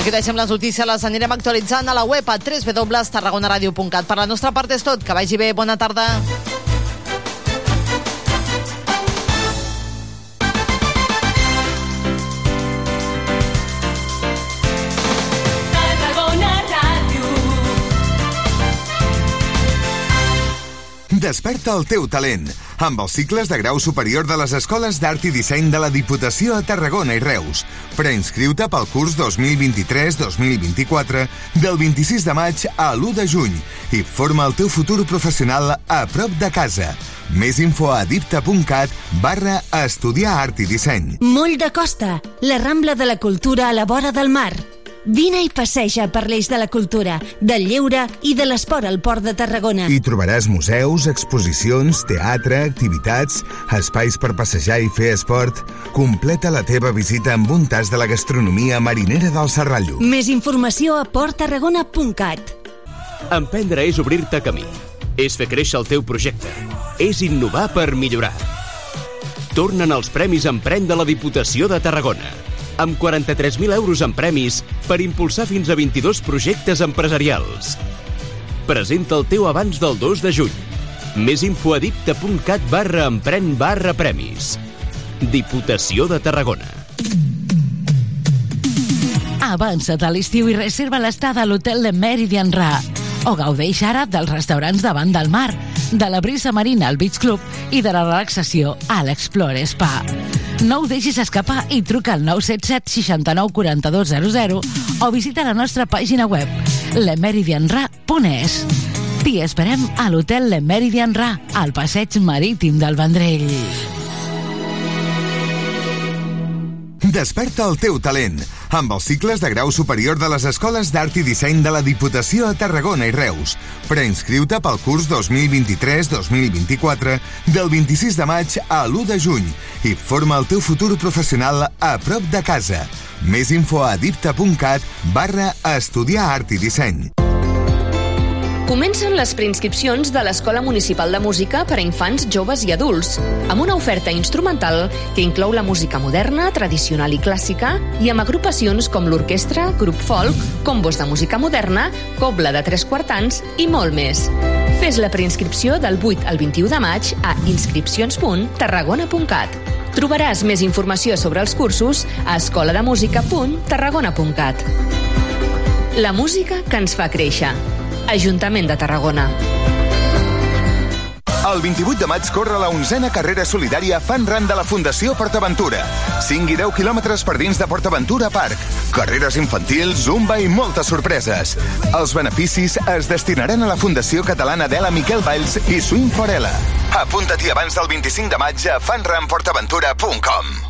Aquí deixem les notícies, les anirem actualitzant a la web a www.tarragonaradio.cat. Per la nostra part és tot. Que vagi bé. Bona tarda. Desperta el teu talent amb els cicles de grau superior de les Escoles d'Art i Disseny de la Diputació a Tarragona i Reus. Preinscriu-te pel curs 2023-2024 del 26 de maig a l'1 de juny i forma el teu futur professional a prop de casa. Més info a dipta.cat barra estudiar art i disseny. Moll de Costa, la Rambla de la Cultura a la vora del mar. Vine i passeja per l'eix de la cultura, del lleure i de l'esport al Port de Tarragona. Hi trobaràs museus, exposicions, teatre, activitats, espais per passejar i fer esport. Completa la teva visita amb un tas de la gastronomia marinera del Serrallo. Més informació a porttarragona.cat. Emprendre és obrir-te camí. És fer créixer el teu projecte. És innovar per millorar. Tornen els Premis Emprèn de la Diputació de Tarragona amb 43.000 euros en premis per impulsar fins a 22 projectes empresarials. Presenta el teu abans del 2 de juny. Més info a dipta.cat barra empren barra premis. Diputació de Tarragona. Avança't a l'estiu i reserva l'estada a l'hotel de Meridian Ra. O gaudeix ara dels restaurants davant del mar, de la brisa marina al Beach Club i de la relaxació a l'Explore Spa. No ho deixis escapar i truca al 977 69 42 00 o visita la nostra pàgina web lemeridianra.es. T'hi esperem a l'hotel Le Meridian Ra, al passeig marítim del Vendrell. Desperta el teu talent amb els cicles de grau superior de les Escoles d'Art i Disseny de la Diputació a Tarragona i Reus. Preinscriu-te pel curs 2023-2024 del 26 de maig a l'1 de juny i forma el teu futur professional a prop de casa. Més info a dipta.cat barra estudiar art i disseny. Comencen les preinscripcions de l'Escola Municipal de Música per a infants, joves i adults, amb una oferta instrumental que inclou la música moderna, tradicional i clàssica, i amb agrupacions com l'orquestra, grup folk, combos de música moderna, cobla de tres quartans i molt més. Fes la preinscripció del 8 al 21 de maig a inscripcions.tarragona.cat. Trobaràs més informació sobre els cursos a escolademusica.tarragona.cat. La música que ens fa créixer. Ajuntament de Tarragona. El 28 de maig corre la onzena carrera solidària Fan Run de la Fundació PortAventura. 5 i 10 quilòmetres per dins de PortAventura Park. Carreres infantils, zumba i moltes sorpreses. Els beneficis es destinaran a la Fundació Catalana d'Ela Miquel Valls i Swing Forela. Apunta-t'hi abans del 25 de maig a fanrunportaventura.com.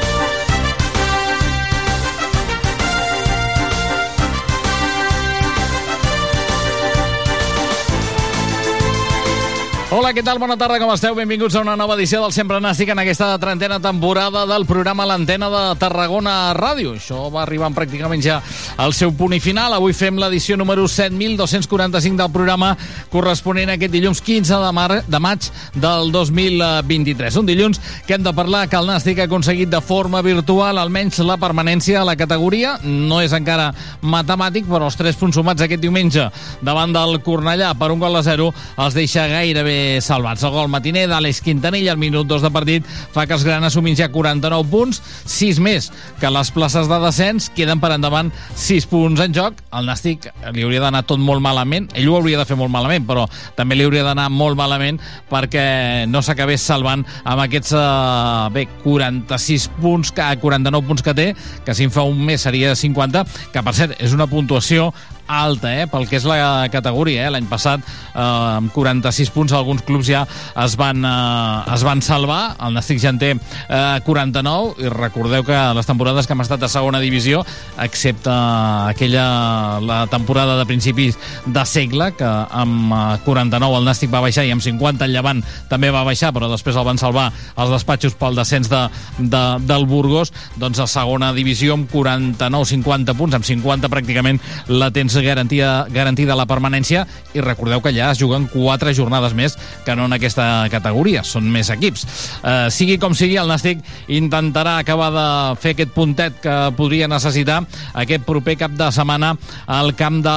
Hola, què tal? Bona tarda, com esteu? Benvinguts a una nova edició del Sempre Nàstic en aquesta trentena temporada del programa L'Antena de Tarragona Ràdio. Això va arribant pràcticament ja al seu punt i final. Avui fem l'edició número 7.245 del programa corresponent a aquest dilluns 15 de, mar de maig del 2023. Un dilluns que hem de parlar que el Nàstic ha aconseguit de forma virtual almenys la permanència a la categoria. No és encara matemàtic, però els tres punts sumats aquest diumenge davant del Cornellà per un gol a zero els deixa gairebé salvats. El gol matiner d'Àlex Quintanilla al minut 2 de partit fa que els grans assumin ja 49 punts, 6 més que les places de descens, queden per endavant 6 punts en joc. El Nàstic li hauria d'anar tot molt malament, ell ho hauria de fer molt malament, però també li hauria d'anar molt malament perquè no s'acabés salvant amb aquests eh, bé, 46 punts, que 49 punts que té, que si en fa un mes seria 50, que per cert és una puntuació alta, eh, pel que és la categoria. Eh? L'any passat, eh, amb 46 punts, alguns clubs ja es van, eh, es van salvar. El Nàstic ja en té eh, 49, i recordeu que les temporades que hem estat a segona divisió, excepte aquella la temporada de principis de segle, que amb 49 el Nàstic va baixar i amb 50 el Llevant també va baixar, però després el van salvar els despatxos pel descens de, de, del Burgos, doncs a segona divisió amb 49-50 punts, amb 50 pràcticament la tens garantida, garantida la permanència i recordeu que ja es juguen 4 jornades més que no en aquesta categoria, són més equips. Eh, sigui com sigui, el Nàstic intentarà acabar de fer aquest puntet que podria necessitar aquest proper cap de setmana al camp de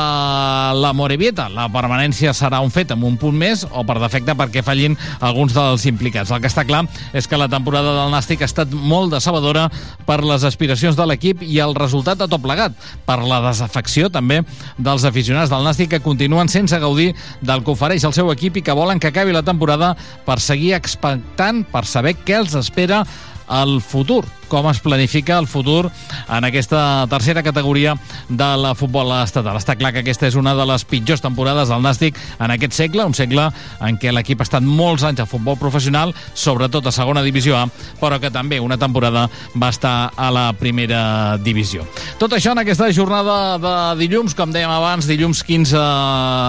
la Morevieta. La permanència serà un fet amb un punt més o per defecte perquè fallin alguns dels implicats. El que està clar és que la temporada del Nàstic ha estat molt decebedora per les aspiracions de l'equip i el resultat de tot plegat, per la desafecció també dels aficionats del Nàstic que continuen sense gaudir del que ofereix el seu equip i que volen que acabi la temporada per seguir expectant, per saber què els espera al futur com es planifica el futur en aquesta tercera categoria de la futbol estatal. Està clar que aquesta és una de les pitjors temporades del Nàstic en aquest segle, un segle en què l'equip ha estat molts anys a futbol professional, sobretot a segona divisió A, però que també una temporada va estar a la primera divisió. Tot això en aquesta jornada de dilluns, com dèiem abans, dilluns 15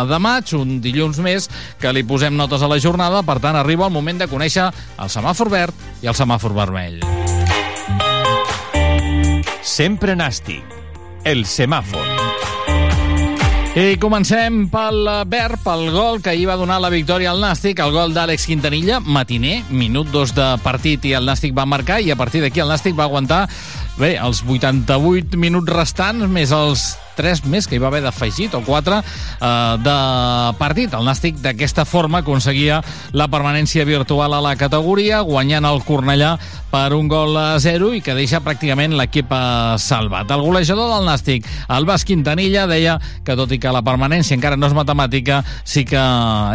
de maig, un dilluns més que li posem notes a la jornada, per tant arriba el moment de conèixer el semàfor verd i el semàfor vermell. Sempre nàstic. El semàfor. I comencem pel verd, pel gol que ahir va donar la victòria al Nàstic, el gol d'Àlex Quintanilla, matiner, minut dos de partit i el Nàstic va marcar i a partir d'aquí el Nàstic va aguantar bé, els 88 minuts restants més els 3 més que hi va haver d'afegit, o 4 eh, de partit. El Nàstic d'aquesta forma aconseguia la permanència virtual a la categoria, guanyant el Cornellà per un gol a 0 i que deixa pràcticament l'equip salvat. El golejador del Nàstic, el Bas Quintanilla, deia que tot i que la permanència encara no és matemàtica, sí que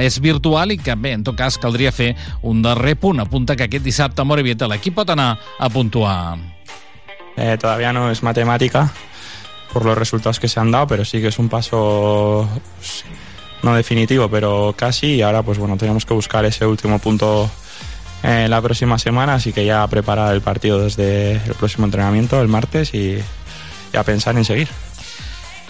és virtual i que, bé, en tot cas, caldria fer un darrer punt. Apunta que aquest dissabte a Morevieta l'equip pot anar a puntuar. Eh, todavía no es matemática, por los resultados que se han dado, pero sí que es un paso pues, no definitivo, pero casi. Y ahora, pues bueno, tenemos que buscar ese último punto en la próxima semana, así que ya preparar el partido desde el próximo entrenamiento, el martes, y, y a pensar en seguir.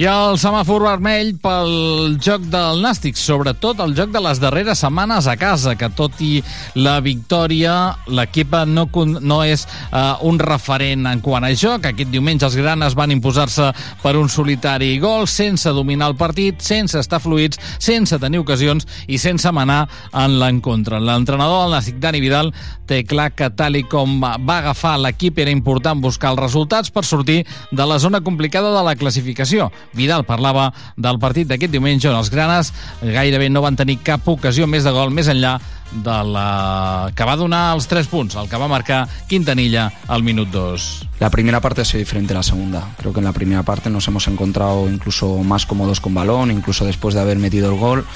I el semàfor vermell pel joc del Nàstic, sobretot el joc de les darreres setmanes a casa, que tot i la victòria, l'equip no, no és uh, un referent en quant a joc. Aquest diumenge els granes van imposar-se per un solitari gol, sense dominar el partit, sense estar fluïts, sense tenir ocasions i sense manar en l'encontre. L'entrenador del Nàstic, Dani Vidal, té clar que tal i com va agafar l'equip era important buscar els resultats per sortir de la zona complicada de la classificació. Vidal parlava del partit d'aquest diumenge on els granes gairebé no van tenir cap ocasió més de gol més enllà de la que va donar els 3 punts, el que va marcar Quintanilla al minut 2. La primera parte ha sido diferente a la segunda. Creo que en la primera parte nos hemos encontrado incluso más cómodos con balón, incluso después de haber metido el gol.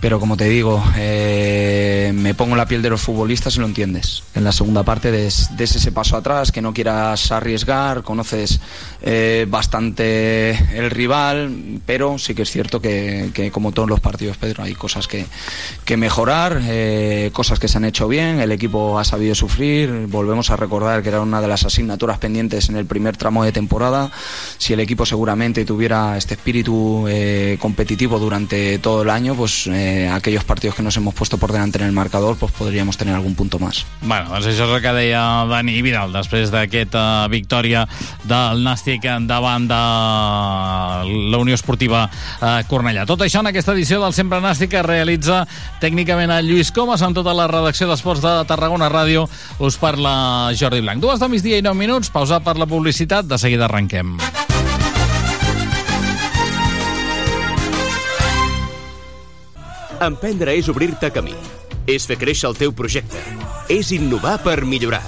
Pero como te digo, eh, me pongo la piel de los futbolistas y lo entiendes. En la segunda parte des, ese paso atrás, que no quieras arriesgar, conoces eh, bastante el rival, pero sí que es cierto que, como todos los partidos, Pedro, hay cosas que, que mejorar, eh, cosas que se han hecho bien, el equipo ha sabido sufrir, volvemos a recordar que era una de las asignaturas pendientes en el primer tramo de temporada, si el equipo seguramente tuviera este espíritu eh, competitivo durante todo el año, pues eh, aquellos partidos que nos hemos puesto por delante en el marcador, pues podríamos tener algún punto más. Bueno, doncs això és el que deia Dani Vidal després d'aquesta victòria del Nàstic davant de la Unió Esportiva eh, Cornellà. Tot això en aquesta edició del Sempre Nàstic que realitza tècnicament el Lluís Comas amb tota la redacció d'Esports de Tarragona Ràdio. Us parla Jordi Blanc. Dues de migdia i nou minuts, pausa per la publicitat, de seguida arrenquem. Emprendre és obrir-te camí. És fer créixer el teu projecte. És innovar per millorar.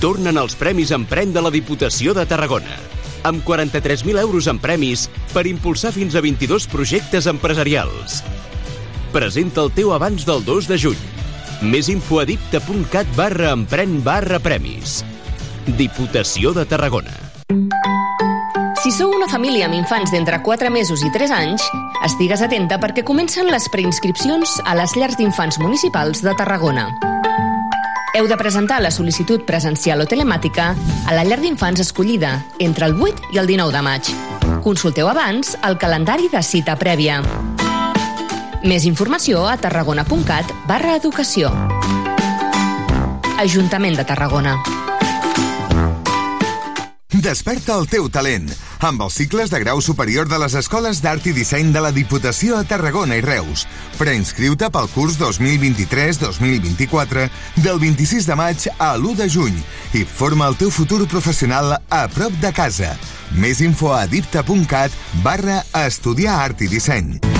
Tornen els Premis Emprèn de la Diputació de Tarragona amb 43.000 euros en premis per impulsar fins a 22 projectes empresarials. Presenta el teu abans del 2 de juny. Més info a dipta.cat barra empren barra premis. Diputació de Tarragona. Si sou una família amb infants d'entre 4 mesos i 3 anys, estigues atenta perquè comencen les preinscripcions a les llars d'infants municipals de Tarragona. Heu de presentar la sol·licitud presencial o telemàtica a la llar d'infants escollida entre el 8 i el 19 de maig. Consulteu abans el calendari de cita prèvia. Més informació a tarragona.cat barra educació. Ajuntament de Tarragona. Desperta el teu talent amb els cicles de grau superior de les escoles d'art i disseny de la Diputació a Tarragona i Reus. Preinscriu-te pel curs 2023-2024 del 26 de maig a l'1 de juny i forma el teu futur professional a prop de casa. Més info a dipta.cat barra estudiar art i disseny.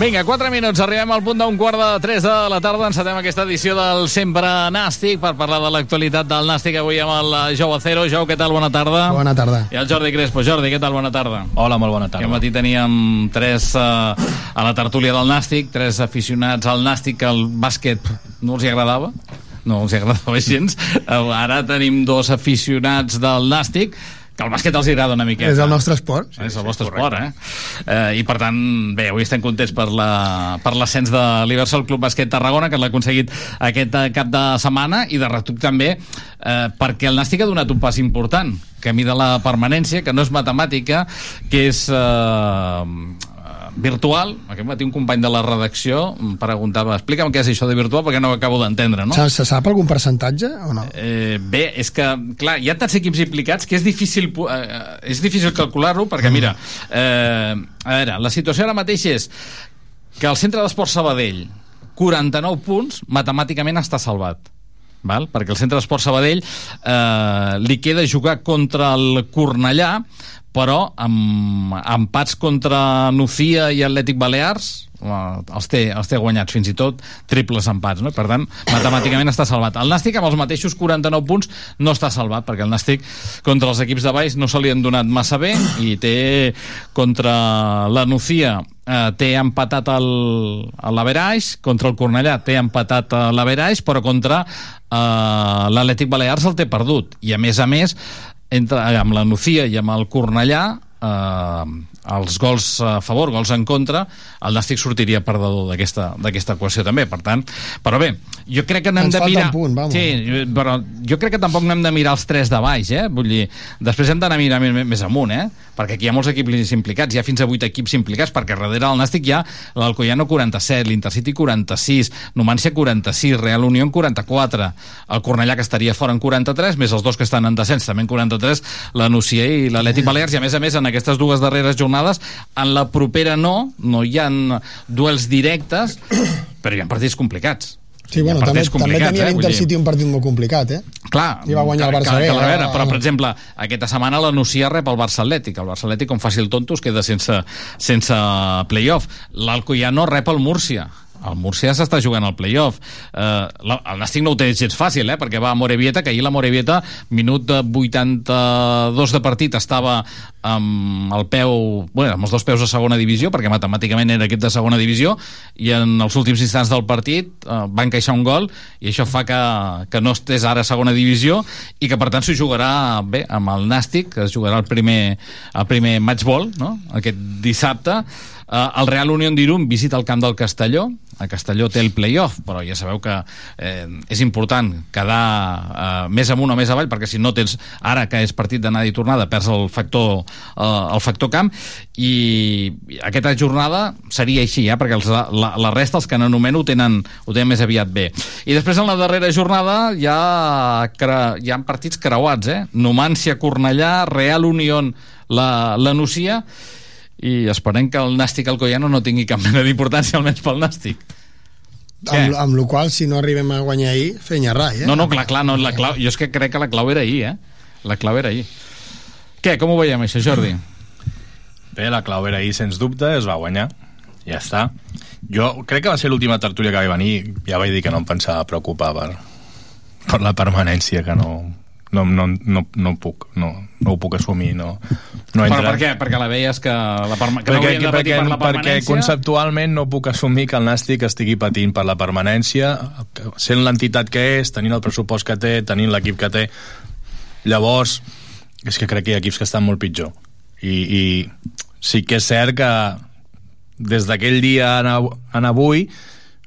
Vinga, 4 minuts, arribem al punt d'un quart de 3 de la tarda, encetem aquesta edició del Sempre Nàstic per parlar de l'actualitat del Nàstic avui amb el eh, Jou Acero. Jou, què tal? Bona tarda. Bona tarda. I el Jordi Crespo. Jordi, què tal? Bona tarda. Hola, molt bona tarda. Aquest matí teníem tres uh, a la tertúlia del Nàstic, tres aficionats al Nàstic que el bàsquet no els hi agradava no els hi agradava gens. Eh, Ara tenim dos aficionats del Nàstic que el bàsquet els agrada una miqueta. És el nostre esport. Sí, és el vostre esport, eh? eh? I per tant, bé, avui estem contents per la per l'ascens de l'Iversol Club Bàsquet Tarragona, que l'ha aconseguit aquest eh, cap de setmana, i de retruc també eh, perquè el Nàstic ha donat un pas important, camí de la permanència, que no és matemàtica, que és eh, virtual. Aquest matí un company de la redacció em preguntava, explica'm què és això de virtual perquè no ho acabo d'entendre, no? Se, se sap algun percentatge o no? Eh, bé, és que, clar, hi ha tants equips implicats que és difícil, pu- eh, és difícil calcular-ho, perquè, mira, eh, a veure, la situació ara mateix és que el centre d'esport Sabadell, 49 punts, matemàticament està salvat. Val? perquè el centre d'esport Sabadell eh, li queda jugar contra el Cornellà però amb empats contra Nucía i Atlètic Balears els té, els té guanyats fins i tot triples empats, no? per tant matemàticament està salvat. El Nàstic amb els mateixos 49 punts no està salvat perquè el Nàstic contra els equips de baix no se li han donat massa bé i té contra la Nucía eh, té empatat l'Averaix, contra el Cornellà té empatat l'Averaix, però contra eh, l'Atlètic Balears el té perdut. I a més a més, entre, amb la Nucía i amb el Cornellà, eh, els gols a favor, gols en contra, el Nàstic sortiria perdedor d'aquesta equació també, per tant, però bé, jo crec que n'hem de mirar... un punt, vamos. Sí, però jo crec que tampoc n'hem de mirar els tres de baix, eh? Vull dir, després hem d'anar a mirar més, amunt, eh? Perquè aquí hi ha molts equips implicats, hi ha fins a 8 equips implicats, perquè darrere del Nàstic hi ha l'Alcoyano 47, l'Intercity 46, Numància 46, Real Unión 44, el Cornellà que estaria fora en 43, més els dos que estan en descens també en 43, la Nucia i l'Atlètic Balears, i a més a més en aquestes dues darreres jornades, en la propera no, no hi han duels directes, però hi ha partits complicats. Sí, bueno, també, també tenia eh? L'Intercity un partit molt complicat, eh? Clar, I va guanyar el Barça que, que, eh? però, per exemple, aquesta setmana la Nucia rep el Barça Atlètic. El Barça Atlètic, com faci el tonto, es queda sense, sense playoff. L'Alcoyano rep el Múrcia. El Múrcia s'està jugant al playoff. Eh, el Nàstic no ho té gens fàcil, eh, perquè va a Morevieta, que ahir la Morevieta, minut de 82 de partit, estava amb el peu, bueno, amb els dos peus a segona divisió, perquè matemàticament era equip de segona divisió, i en els últims instants del partit eh, va encaixar un gol, i això fa que, que no estés ara a segona divisió, i que per tant s'ho jugarà bé amb el Nàstic, que es jugarà el primer, el primer matchball, no?, aquest dissabte, Uh, el Real Unión d'Irún visita el camp del Castelló. A Castelló té el playoff però ja sabeu que eh, és important quedar eh, més amunt o més avall perquè si no tens, ara que és partit d'anada i tornada perds el factor, eh, el factor camp. I aquesta jornada seria així eh, perquè els, la, la resta, els que n'anomeno ho tenen, ho tenen més aviat bé. I després en la darrera jornada hi ha, hi ha partits creuats eh? Numància, Cornellà, Real Unión la, la Nucia i esperem que el Nàstic Alcoyano no tingui cap mena d'importància, almenys pel Nàstic. Amb, amb la qual si no arribem a guanyar ahir, fenya rai, eh? No, no, clar, clar, no, la clau, jo és que crec que la clau era ahir, eh? La clau era ahir. Què, com ho veiem, això, Jordi? Bé, la clau era ahir, sens dubte, es va guanyar. Ja està. Jo crec que va ser l'última tertúlia que vaig venir, ja vaig dir que no em pensava preocupar per, per la permanència, que no, no, no, no, no puc, no, no ho puc assumir, no, no Però entra. per què? Perquè la veies que, la perma que no perquè, haurien de patir perquè, per la perquè permanència? conceptualment no puc assumir que el Nàstic estigui patint per la permanència, sent l'entitat que és, tenint el pressupost que té, tenint l'equip que té. Llavors, és que crec que hi ha equips que estan molt pitjor. I, i sí que és cert que des d'aquell dia en, av- en avui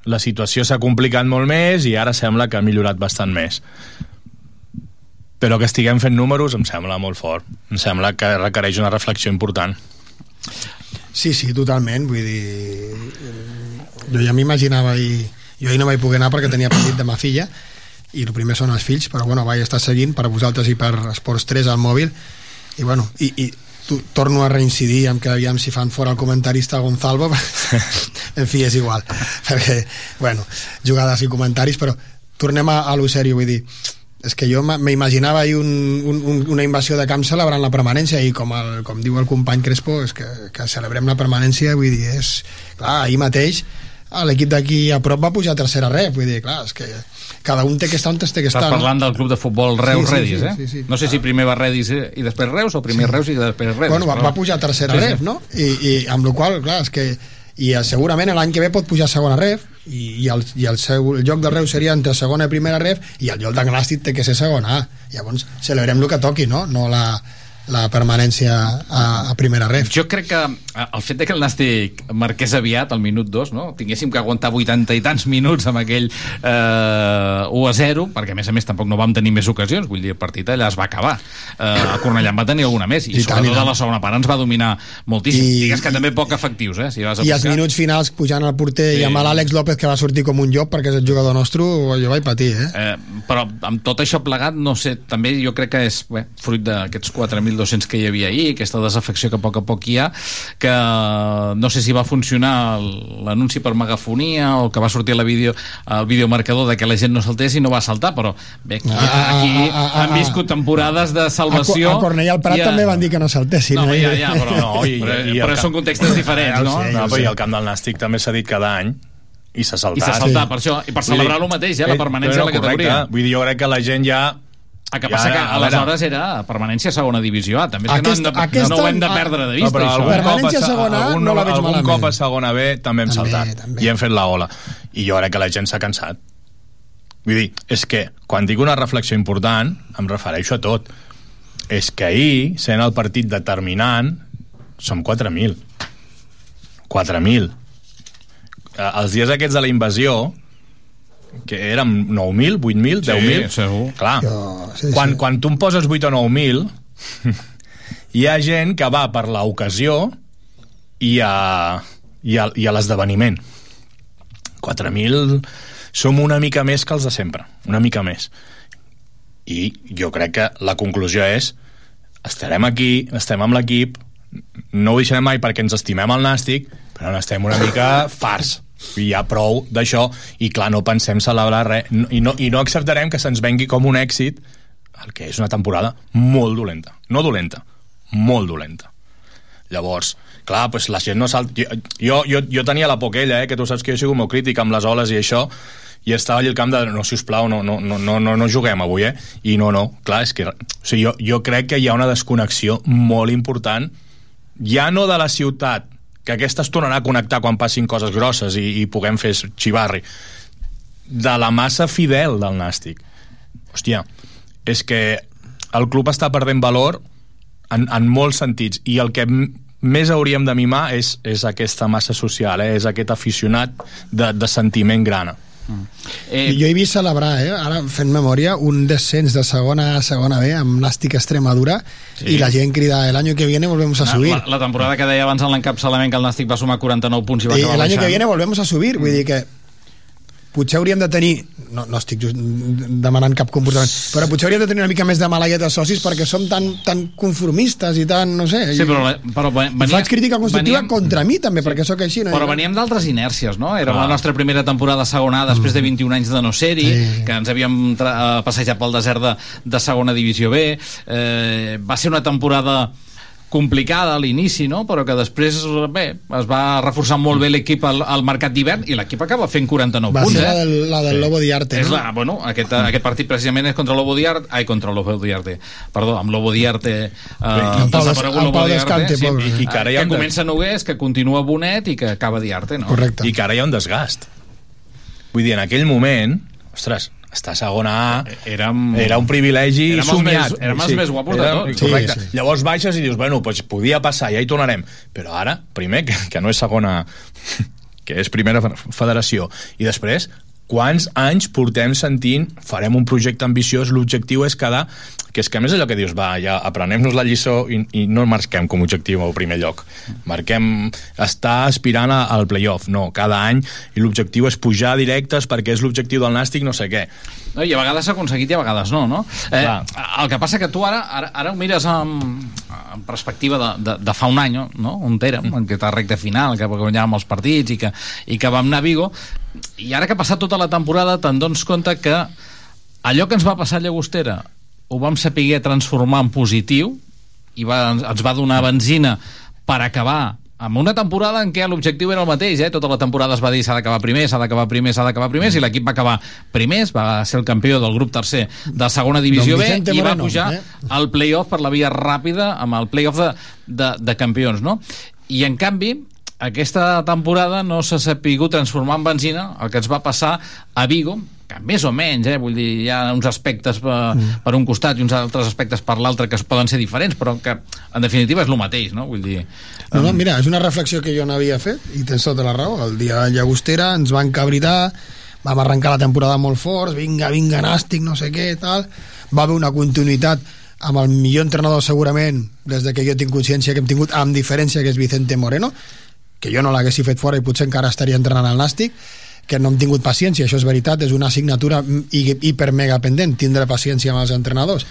la situació s'ha complicat molt més i ara sembla que ha millorat bastant més però que estiguem fent números em sembla molt fort. Em sembla que requereix una reflexió important. Sí, sí, totalment. Vull dir, jo ja m'imaginava i jo ahir no vaig poder anar perquè tenia partit de ma filla i el primer són els fills, però bueno, vaig estar seguint per vosaltres i per Esports 3 al mòbil i bueno, i, i tu, torno a reincidir amb que aviam si fan fora el comentarista Gonzalvo en fi, és igual. Perquè, bueno, jugades i comentaris però tornem a, a lo sèrio vull dir, és que jo m'imaginava ahir un, un, un, una invasió de camp celebrant la permanència i com, el, com diu el company Crespo és que, que celebrem la permanència vull dir, és, clar, ahir mateix l'equip d'aquí a prop va pujar a tercera ref vull dir, clar, és que cada un té que estar on té que Estàs estar parlant del club de futbol Reus Sí, sí, sí, eh? sí, sí. No sé si primer va Redis eh, i després Reus o primer Reus i després Redis. bueno, va, però- va pujar a tercera Sí, sí. ref, no? I, i amb la qual clar, és que i eh, segurament l'any que ve pot pujar a segona ref i, i, el, i el, seu, el joc de Reus seria entre segona i primera ref i el lloc de Glàstic té que ser segona llavors celebrem el que toqui no, no la, la permanència a, a primera ref Jo crec que eh, el fet de que el Nàstic marqués aviat, al minut 2, no? tinguéssim que aguantar 80 i tants minuts amb aquell eh, 1 a 0, perquè a més a més tampoc no vam tenir més ocasions, vull dir, el partit allà es va acabar. Eh, el Cornellà en va tenir alguna més, i, I tant, i sobretot tant. a la segona part ens va dominar moltíssim. I- Digues que també poc efectius, eh? Si vas a i els buscar. minuts finals pujant al porter Sí. i amb l'Àlex López que va sortir com un llop perquè és el jugador nostre jo vaig patir eh? Eh, però amb tot això plegat, no sé, també jo crec que és bé, fruit d'aquests 4.200 que hi havia ahir, aquesta desafecció que a poc a poc hi ha, que no sé si va funcionar el- l'anunci per megafonia o que va sortir la vídeo, el videomarcador de que la gent no saltés i no va saltar, però bé, aquí, Ah, aquí ah, ah, han ah, viscut temporades de salvació. a, a Cornellà al Prat i a- també van dir que no saltessin No, eh? ja, ja, però, No, i- però, i el però camp- són contextos diferents, no? sé, no, però i al camp del Nàstic també s'ha dit cada any i s'ha I saltat s'ha saltat, Sí. per això, i per Vull celebrar dir, el mateix, eh, la eh, permanència no, de la correcte. categoria. Vull dir, jo crec que la gent ja... El que passa que a veure, aleshores era permanència a segona divisió A. També és que Aquest- no, hem de, aquest no ho hem de perdre de No, vista, però això. Permanència a, segona A algun, no la veig algun malament. cop a segona B també hem També, saltat també. i hem fet la ola i jo crec que la gent s'ha cansat vull dir, és que quan dic una reflexió important em refereixo a tot és que ahir, sent el partit determinant som 4.000 4.000 Eh, els dies aquests de la invasió que érem 9.000, 8.000, Sí, 10.000 segur. clar, Jo- sí, quan, sí. quan tu em poses 8 o 9.000 hi ha gent que va per l'ocasió i a, i a, i a l'esdeveniment 4.000 som una mica més que els de sempre una mica més i jo crec que la conclusió és estarem aquí, estem amb l'equip no ho deixarem mai perquè ens estimem el nàstic però n'estem una mica fars i hi ha prou d'això. I clar, no pensem celebrar res. No- i no, i no acceptarem que se'ns vengui com un èxit el que és una temporada molt dolenta. No dolenta, molt dolenta. Llavors, clar, pues la gent no salta... Jo, jo, jo, jo tenia la por aquella, eh, que tu saps que jo he sigut molt crític amb les oles i això, i estava allà al camp de no, sisplau, no, no, no, no, no, no juguem avui, eh? I no, no, clar, és que... O sigui, jo, jo crec que hi ha una desconnexió molt important, ja no de la ciutat, que aquesta es tornarà a connectar quan passin coses grosses i, i puguem fer xivarri, de la massa fidel del Nàstic. Hòstia, és que el club està perdent valor en, en molts sentits i el que més hauríem de mimar és, és aquesta massa social, eh? és aquest aficionat de, de sentiment grana. Eh, I jo he vist celebrar, eh, ara fent memòria, un descens de segona a segona B amb Nàstic Extremadura Sí. i la gent crida el año que viene volvemos a subir. la, la temporada que deia abans en l'encapçalament que el Nàstic va sumar 49 punts i va I acabar el año que viene volvemos a subir, vull dir que potser hauríem de tenir no, no estic just demanant cap comportament però potser hauríem de tenir una mica més de malaia de socis perquè som tan, tan conformistes i tan, no sé Sí, però, la- però i venia, faig crítica constructiva veníem- contra mi també perquè sóc així no? Però veníem d'altres inèrcies, no? Era Clar. la nostra primera temporada segona després de 21 anys de no ser-hi, Sí. que ens havíem eh, passejat pel desert de, de segona divisió B. Eh, va ser una temporada complicada a l'inici, no? però que després bé, es va reforçar molt bé l'equip al, al mercat d'hivern i l'equip acaba fent 49 Va punts. ser eh? la del, la del Lobo Diarte, És no? la, bueno, aquest, aquest partit precisament és contra Lobo Diarte, ai, contra Lobo Diarte, perdó, amb Lobo Diarte, eh, en Pau Des- desaparegut en Lobo Pau Diarte, Descante, sí, i, I que ara hi ha que comença Nogués, que continua Bonet i que acaba Diarte, no? Correcte. I que ara hi ha un desgast. Vull dir, en aquell moment, ostres, estar a segona A érem, era un privilegi érem els somiat. més- érem els més guapos de Érem- tots. Correcte. Sí, sí. Llavors baixes i dius, bueno, doncs podia passar, ja hi tornarem. Però ara, primer, que, que no és segona que és primera fe- federació, i després quants anys portem sentint farem un projecte ambiciós, l'objectiu és quedar que és que a més allò que dius va, ja aprenem-nos la lliçó i, i no marquem com objectiu al primer lloc. Marquem estar aspirant a- al playoff no, cada any i l'objectiu és pujar directes perquè és l'objectiu del nàstic no sé què No, I a vegades s'ha aconseguit i a vegades no, no? Eh, el que passa que tu ara, ara, ara ho mires amb, amb perspectiva de, de, de fa un any, no? On érem, en aquesta recta final, que guanyàvem els partits i que, i que vam anar a Vigo, i ara que ha passat tota la temporada te'n dones compte que allò que ens va passar a Llagostera ho vam saber transformar en positiu i va, ens va donar benzina per acabar amb una temporada en què l'objectiu era el mateix, eh? tota la temporada es va dir s'ha d'acabar primer, s'ha d'acabar primer, s'ha d'acabar primer, i l'equip va acabar primers, va ser el campió del grup tercer de segona divisió Don B i va pujar eh? al playoff per la via ràpida amb el playoff de, de, de campions, no? I en canvi, aquesta temporada no s'ha sapigut transformar en benzina el que ens va passar a Vigo que més o menys, eh, vull dir, hi ha uns aspectes per, mm. per un costat i uns altres aspectes per l'altre que es poden ser diferents, però que en definitiva és el mateix, no? Vull dir, No, no, mira, és una reflexió que jo no havia fet i tens tota la raó. El dia de Llagostera ens van cabritar, vam arrencar la temporada molt forts, vinga, vinga, nàstic, no sé què, tal. Va haver una continuïtat amb el millor entrenador segurament des de que jo tinc consciència que hem tingut amb diferència que és Vicente Moreno que jo no l'haguessi fet fora i potser encara estaria entrenant al nàstic que no hem tingut paciència, això és veritat, és una assignatura hi- hiper mega pendent, tindre paciència amb els entrenadors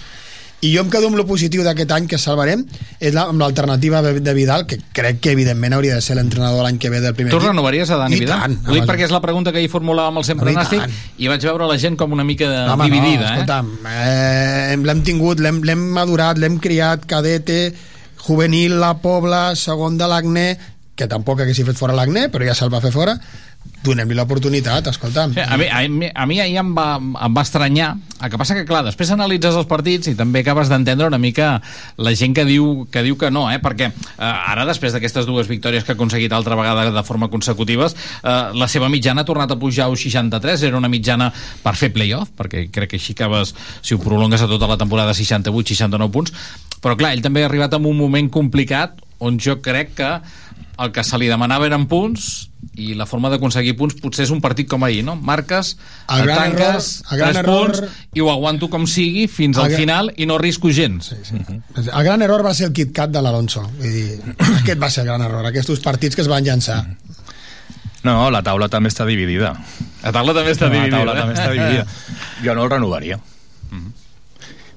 i jo em quedo amb lo positiu d'aquest any que salvarem és la, amb l'alternativa de Vidal que crec que evidentment hauria de ser l'entrenador l'any que ve del primer Tu equip. renovaries a Dani I Vidal? tant, Ho dic perquè és la pregunta que hi formulàvem al Sempre Nàstic i vaig veure la gent com una mica de, No, home, dividida, no, eh? escolta'm, eh, l'hem tingut, l'hem madurat, l'hem criat, cadete, juvenil, la Pobla, segon de l'Acne, que tampoc haguessi fet fora l'Acne, però ja se'l va fer fora, donem-li l'oportunitat, escolta'm. Sí, a, mi, a, mi, a mi ahir em va, em va estranyar el que passa que clar, després analitzes els partits i també acabes d'entendre una mica la gent que diu que, diu que no eh? perquè eh, ara després d'aquestes dues victòries que ha aconseguit altra vegada de forma consecutives eh, la seva mitjana ha tornat a pujar a 63 era una mitjana per fer playoff perquè crec que així acabes, si ho prolongues a tota la temporada 68-69 punts però clar, ell també ha arribat en un moment complicat on jo crec que el que se li demanava eren punts i la forma d'aconseguir punts potser és un partit com ahir, no? Marques, El gran tanques, error- el gran tres error- punts i ho aguanto com sigui fins al El gra- final i no risco gens. Sí, sí. El gran error va ser el KitKat de l'Alonso. Vull dir, aquest va ser el gran error, aquests partits que es van llançar. no, la taula també està dividida la taula també està no, dividida. la taula també està dividida jo no el renovaria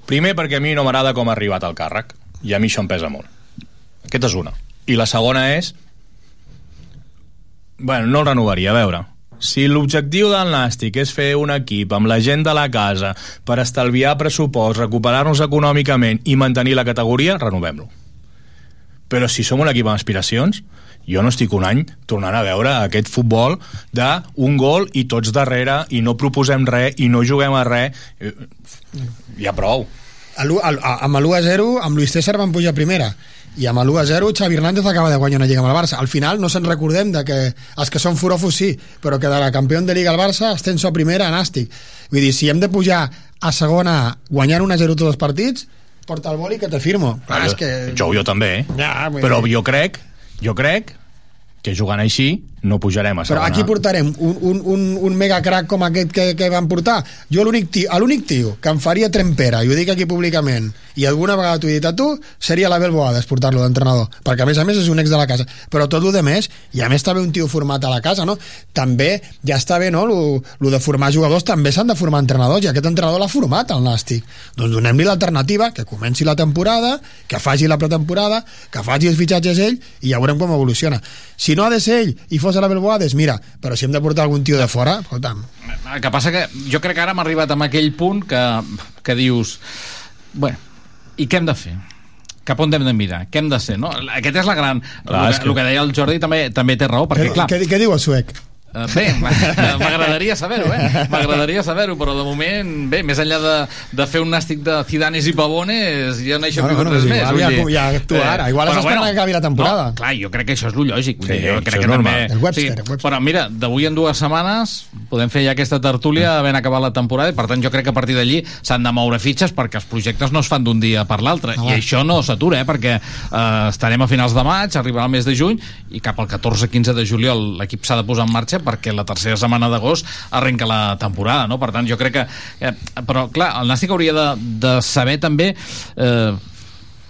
primer perquè a mi no m'agrada com ha arribat al càrrec i a mi això em pesa molt aquesta és una i la segona és bueno, no el renovaria, a veure si l'objectiu del Nàstic és fer un equip amb la gent de la casa per estalviar pressupost, recuperar-nos econòmicament i mantenir la categoria, renovem-lo. Però si som un equip amb aspiracions, jo no estic un any tornant a veure aquest futbol d'un gol i tots darrere i no proposem res i no juguem a res. Eh, Ja prou. A a- amb l'1 a 0 amb Luis César van pujar a primera i amb l'1 a 0 Xavi Hernández acaba de guanyar una lliga amb el Barça. Al final no se'n recordem de que els que són furofos sí però que de la campió de Liga al Barça ascenso a primera a Nàstic. Vull dir, si hem de pujar a segona guanyant 1 a 0 tots els partits porta el boli que te firmo. Clar, és que... Jo, jo també, eh? Ja, Però dir- jo crec, jo crec que jugant així no pujarem a Però segona. aquí portarem un, un, un, un mega crack com aquest que, que van portar. Jo l'únic tio, l'únic tio que em faria trempera, i ho dic aquí públicament, i alguna vegada t'ho he dit a tu, seria l'Abel Boades portar-lo d'entrenador, perquè a més a més és un ex de la casa. Però tot el de més, i a més està bé un tio format a la casa, no? També ja està bé, no? Lo, lo de formar jugadors també s'han de formar entrenadors, i aquest entrenador l'ha format, el Nàstic. Doncs donem-li l'alternativa, que comenci la temporada, que faci la pretemporada, que faci els fitxatges ell, i ja veurem com evoluciona. Si no ha de ser ell i fos l'Abel Boades, mira, però si hem de portar algun tio de fora, escolta'm, El que passa que jo crec que ara hem arribat a aquell punt que, que dius... Bueno, i què hem de fer? cap on hem de mirar, què hem de ser, no? Aquest és la gran... Clar, el, és que, que- el que deia el Jordi també també té raó, perquè, Què, clar... què, què diu el suec? Eh, Bé, m'agradaria saber-ho, eh? M'agradaria saber-ho, però de moment, bé, més enllà de, de fer un nàstic de Zidanes i Pavones, ja no hi ha Bueno, bueno, bueno, res pues més. igual ja- dir, ja actua ara. Igual però esperat que acabi la temporada. No, clar, jo crec que això és lo lògic. Sí, jo crec que normal. també... El Webster, el Webster. Però mira, d'avui en dues setmanes podem fer ja aquesta tertúlia havent acabat la temporada i per tant jo crec que a partir d'allí s'han de moure fitxes perquè els projectes no es fan d'un dia per l'altre i això no s'atura, eh? perquè eh, estarem a finals de maig, arribarà el mes de juny i cap al 14-15 de juliol l'equip s'ha de posar en marxa perquè la tercera setmana d'agost arrenca la temporada, no? Per tant, jo crec que... Eh, però, clar, el Nàstic hauria de, de saber també eh,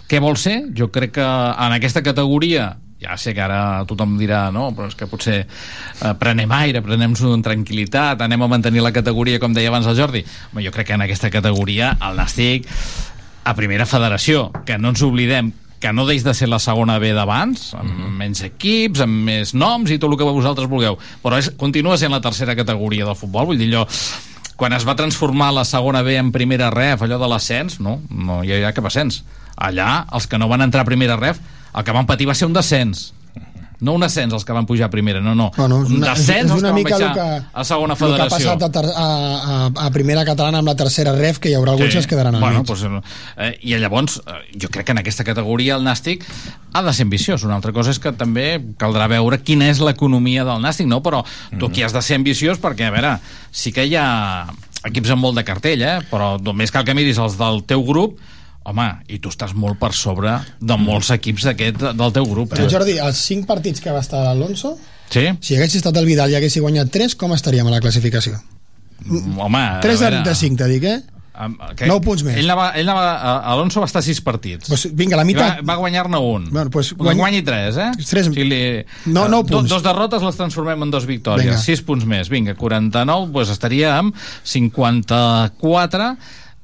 què vol ser. Jo crec que en aquesta categoria ja sé que ara tothom dirà no, però és que potser eh, prenem aire, prenem-nos en tranquil·litat, anem a mantenir la categoria com deia abans el Jordi. Home, jo crec que en aquesta categoria el Nàstic a primera federació, que no ens oblidem que no deix de ser la segona B d'abans, amb menys equips, amb més noms i tot el que vosaltres vulgueu, però és, continua sent la tercera categoria del futbol, vull dir allò quan es va transformar la segona B en primera ref, allò de l'ascens, no, no hi ha cap ascens. Allà, els que no van entrar a primera ref, el que van patir va ser un descens. No un ascens els que van pujar a primera, no, no. Bueno, és un una, és, descens és els que una van baixar que, a segona el que ha federació. passat a, ter, a, a, a primera catalana amb la tercera ref, que hi haurà alguns que es quedaran al bueno, mig. Doncs, eh, I llavors, eh, jo crec que en aquesta categoria el Nàstic ha de ser ambiciós. Una altra cosa és que també caldrà veure quina és l'economia del Nàstic, no? Però tu aquí has de ser ambiciós perquè, a veure, sí que hi ha equips amb molt de cartell, eh? però només cal que miris els del teu grup home, i tu estàs molt per sobre de molts equips d'aquest del teu grup. Però Eh? Jordi, els cinc partits que va estar l'Alonso, Sí? si hagués estat el Vidal i hagués guanyat 3, com estaríem a la classificació? Mm, Home, 3 a de, veure, de 5, te dic, eh? que- nou punts més. Ell anava, ell anava, Alonso va estar a sis partits. Pues, vinga, la I meitat... Va, va guanyar-ne un. Bueno, pues, guany... guany- guanyi tres, eh? Tres- O sigui, li... No, nou eh, do- punts. Dos derrotes les transformem en dos victòries. Vinga. Sis punts més. Vinga, 49, doncs estaria amb 54...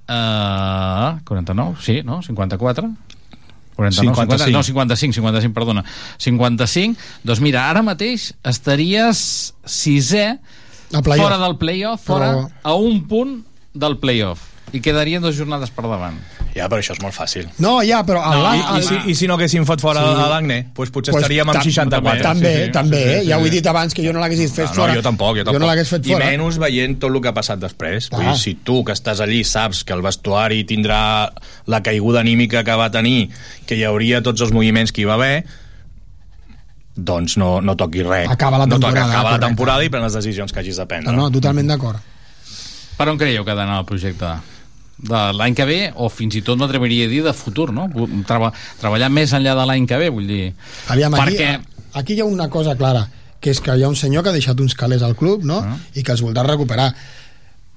Eh, 49, sí, no? 54? 49, 50, 55. no, 55, 55, perdona. 55, doncs mira, ara mateix estaries sisè fora del playoff, fora Però- a un punt del playoff. I quedarien dues jornades per davant. Ja, però això és molt fàcil. No, ja, però... El, No, el, i, i, si, I si no haguéssim fot fora Sí. l'Agne, doncs potser Pues estaríem amb tam- 64. També, Sí, sí, també, sí, sí, eh? sí, ja ho he dit abans, que jo no l'hagués fet No, fora. no, jo tampoc, jo tampoc. Jo no l'hagués fet I fora. menys veient tot el que ha passat després. Vull Clar. dir, si tu, que estàs allí, saps que el vestuari tindrà la caiguda anímica que va tenir, que hi hauria tots els moviments que hi va haver, doncs no, no toquis res. Acaba la no toca, temporada, acaba la correcte. temporada i pren les decisions que hagis de prendre. No, no, totalment d'acord. Per on creieu que ha d'anar el projecte? De l'any que ve, o fins i tot m'atreviria a dir de futur, no? Treba, treballar més enllà de l'any que ve, vull dir... Aviam, aquí, Perquè... aquí hi ha una cosa clara, que és que hi ha un senyor que ha deixat uns calés al club, no? Ah. I que els voldrà recuperar.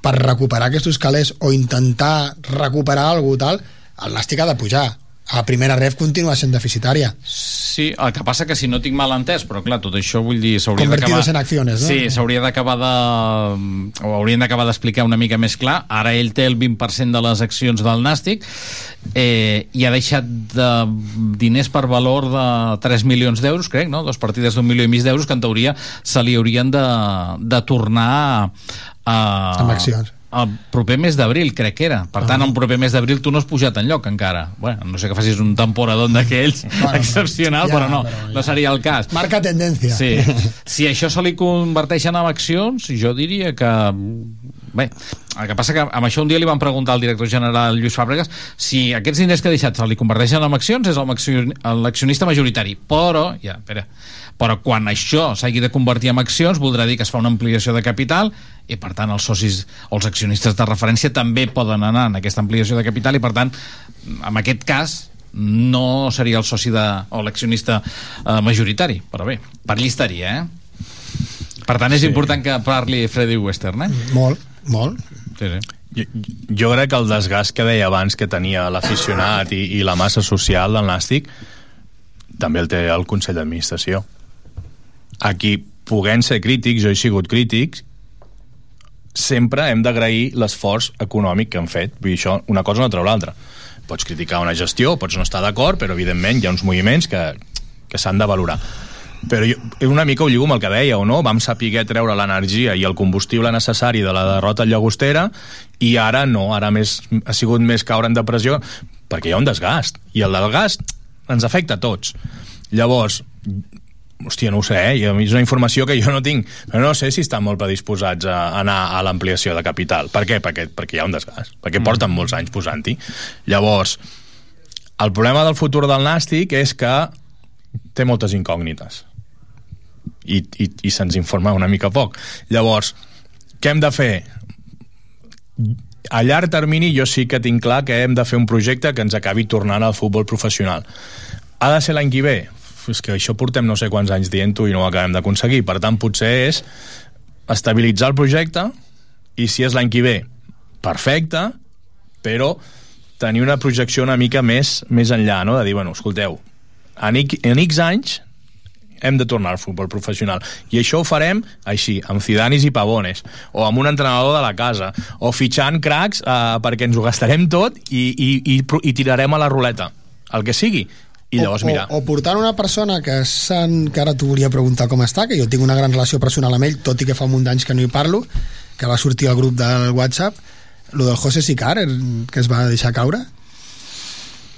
Per recuperar aquests calés o intentar recuperar alguna tal, el Nàstic ha de pujar. A primera ref continua sent deficitària. Sí, el que passa que si no tinc mal entès, però clar, tot això vull dir... s'hauria Convertidos d'acabar- en acciones, no? Sí, s'hauria d'acabar de... o haurien d'acabar d'explicar una mica més clar. Ara ell té el 20% de les accions del Nàstic eh, i ha deixat de diners per valor de 3 milions d'euros, crec, no? Dos partides d'un milió i mig d'euros que en teoria se li haurien de, de tornar a, a, Amb accions. El proper mes d'abril, crec que era. Per tant, el proper mes d'abril tu no has pujat en lloc encara. Bueno, no sé que facis un temporador d'aquells Bueno, excepcional, ja, però no, però ja. no seria el cas. Marca tendència. Sí. Si això se li converteix en accions, jo diria que... Bé, el que passa que amb això un dia li van preguntar al director general Lluís Fàbregas si aquests diners que ha deixat se li converteixen en accions és l'accionista majoritari. Però, ja, espera, però quan això s'hagi de convertir en accions voldrà dir que es fa una ampliació de capital i per tant els socis o els accionistes de referència també poden anar en aquesta ampliació de capital i per tant en aquest cas no seria el soci de, o l'accionista eh, majoritari, però bé, per allí estaria, eh? Per tant, és sí. important que parli Freddy Western, eh? Molt, molt. Sí, sí. Jo, jo crec que el desgast que deia abans que tenia l'aficionat i, i la massa social del Nàstic també el té el Consell d'Administració. Aquí, puguent ser crítics, jo he sigut crític, sempre hem d'agrair l'esforç econòmic que han fet. Vull dir, això, una cosa no treu l'altra. Pots criticar una gestió, pots no estar d'acord, però evidentment hi ha uns moviments que, que s'han de valorar. però jo, una mica ho lligo amb el que deia, o no? Vam saber treure l'energia i el combustible necessari de la derrota llagostera i ara no, ara més, ha sigut més caure en depressió perquè hi ha un desgast, i el desgast ens afecta a tots. Llavors, hòstia, no ho sé, eh? És una informació que jo no tinc, però no sé si estan molt predisposats a anar a l'ampliació de capital. Per què? Perquè, perquè hi ha un desgast, perquè porten molts anys posant-hi. Llavors, el problema del futur del Nàstic és que té moltes incògnites i, i, i se'ns informa una mica poc. Llavors, què hem de fer? A llarg termini jo sí que tinc clar que hem de fer un projecte que ens acabi tornant al futbol professional. Ha de ser l'any que ve? És que això portem no sé quants anys dient-ho i no ho acabem d'aconseguir. Per tant, potser és estabilitzar el projecte i si és l'any que ve, perfecte, però tenir una projecció una mica més, més enllà, no? de dir, bueno, escolteu, en, X- en X anys hem de tornar al futbol professional. I això ho farem així, amb Cidanis i Pavones, o amb un entrenador de la casa, o fitxant cracs eh, perquè ens ho gastarem tot i, i, i, i tirarem a la ruleta. El que sigui. I llavors, o, mira, o, o portant una persona que, s'han, que ara t'ho volia preguntar com està, que jo tinc una gran relació personal amb ell, tot i que fa un munt d'anys que no hi parlo, que va sortir al grup del WhatsApp, lo del José Sicar, el- que es va deixar caure.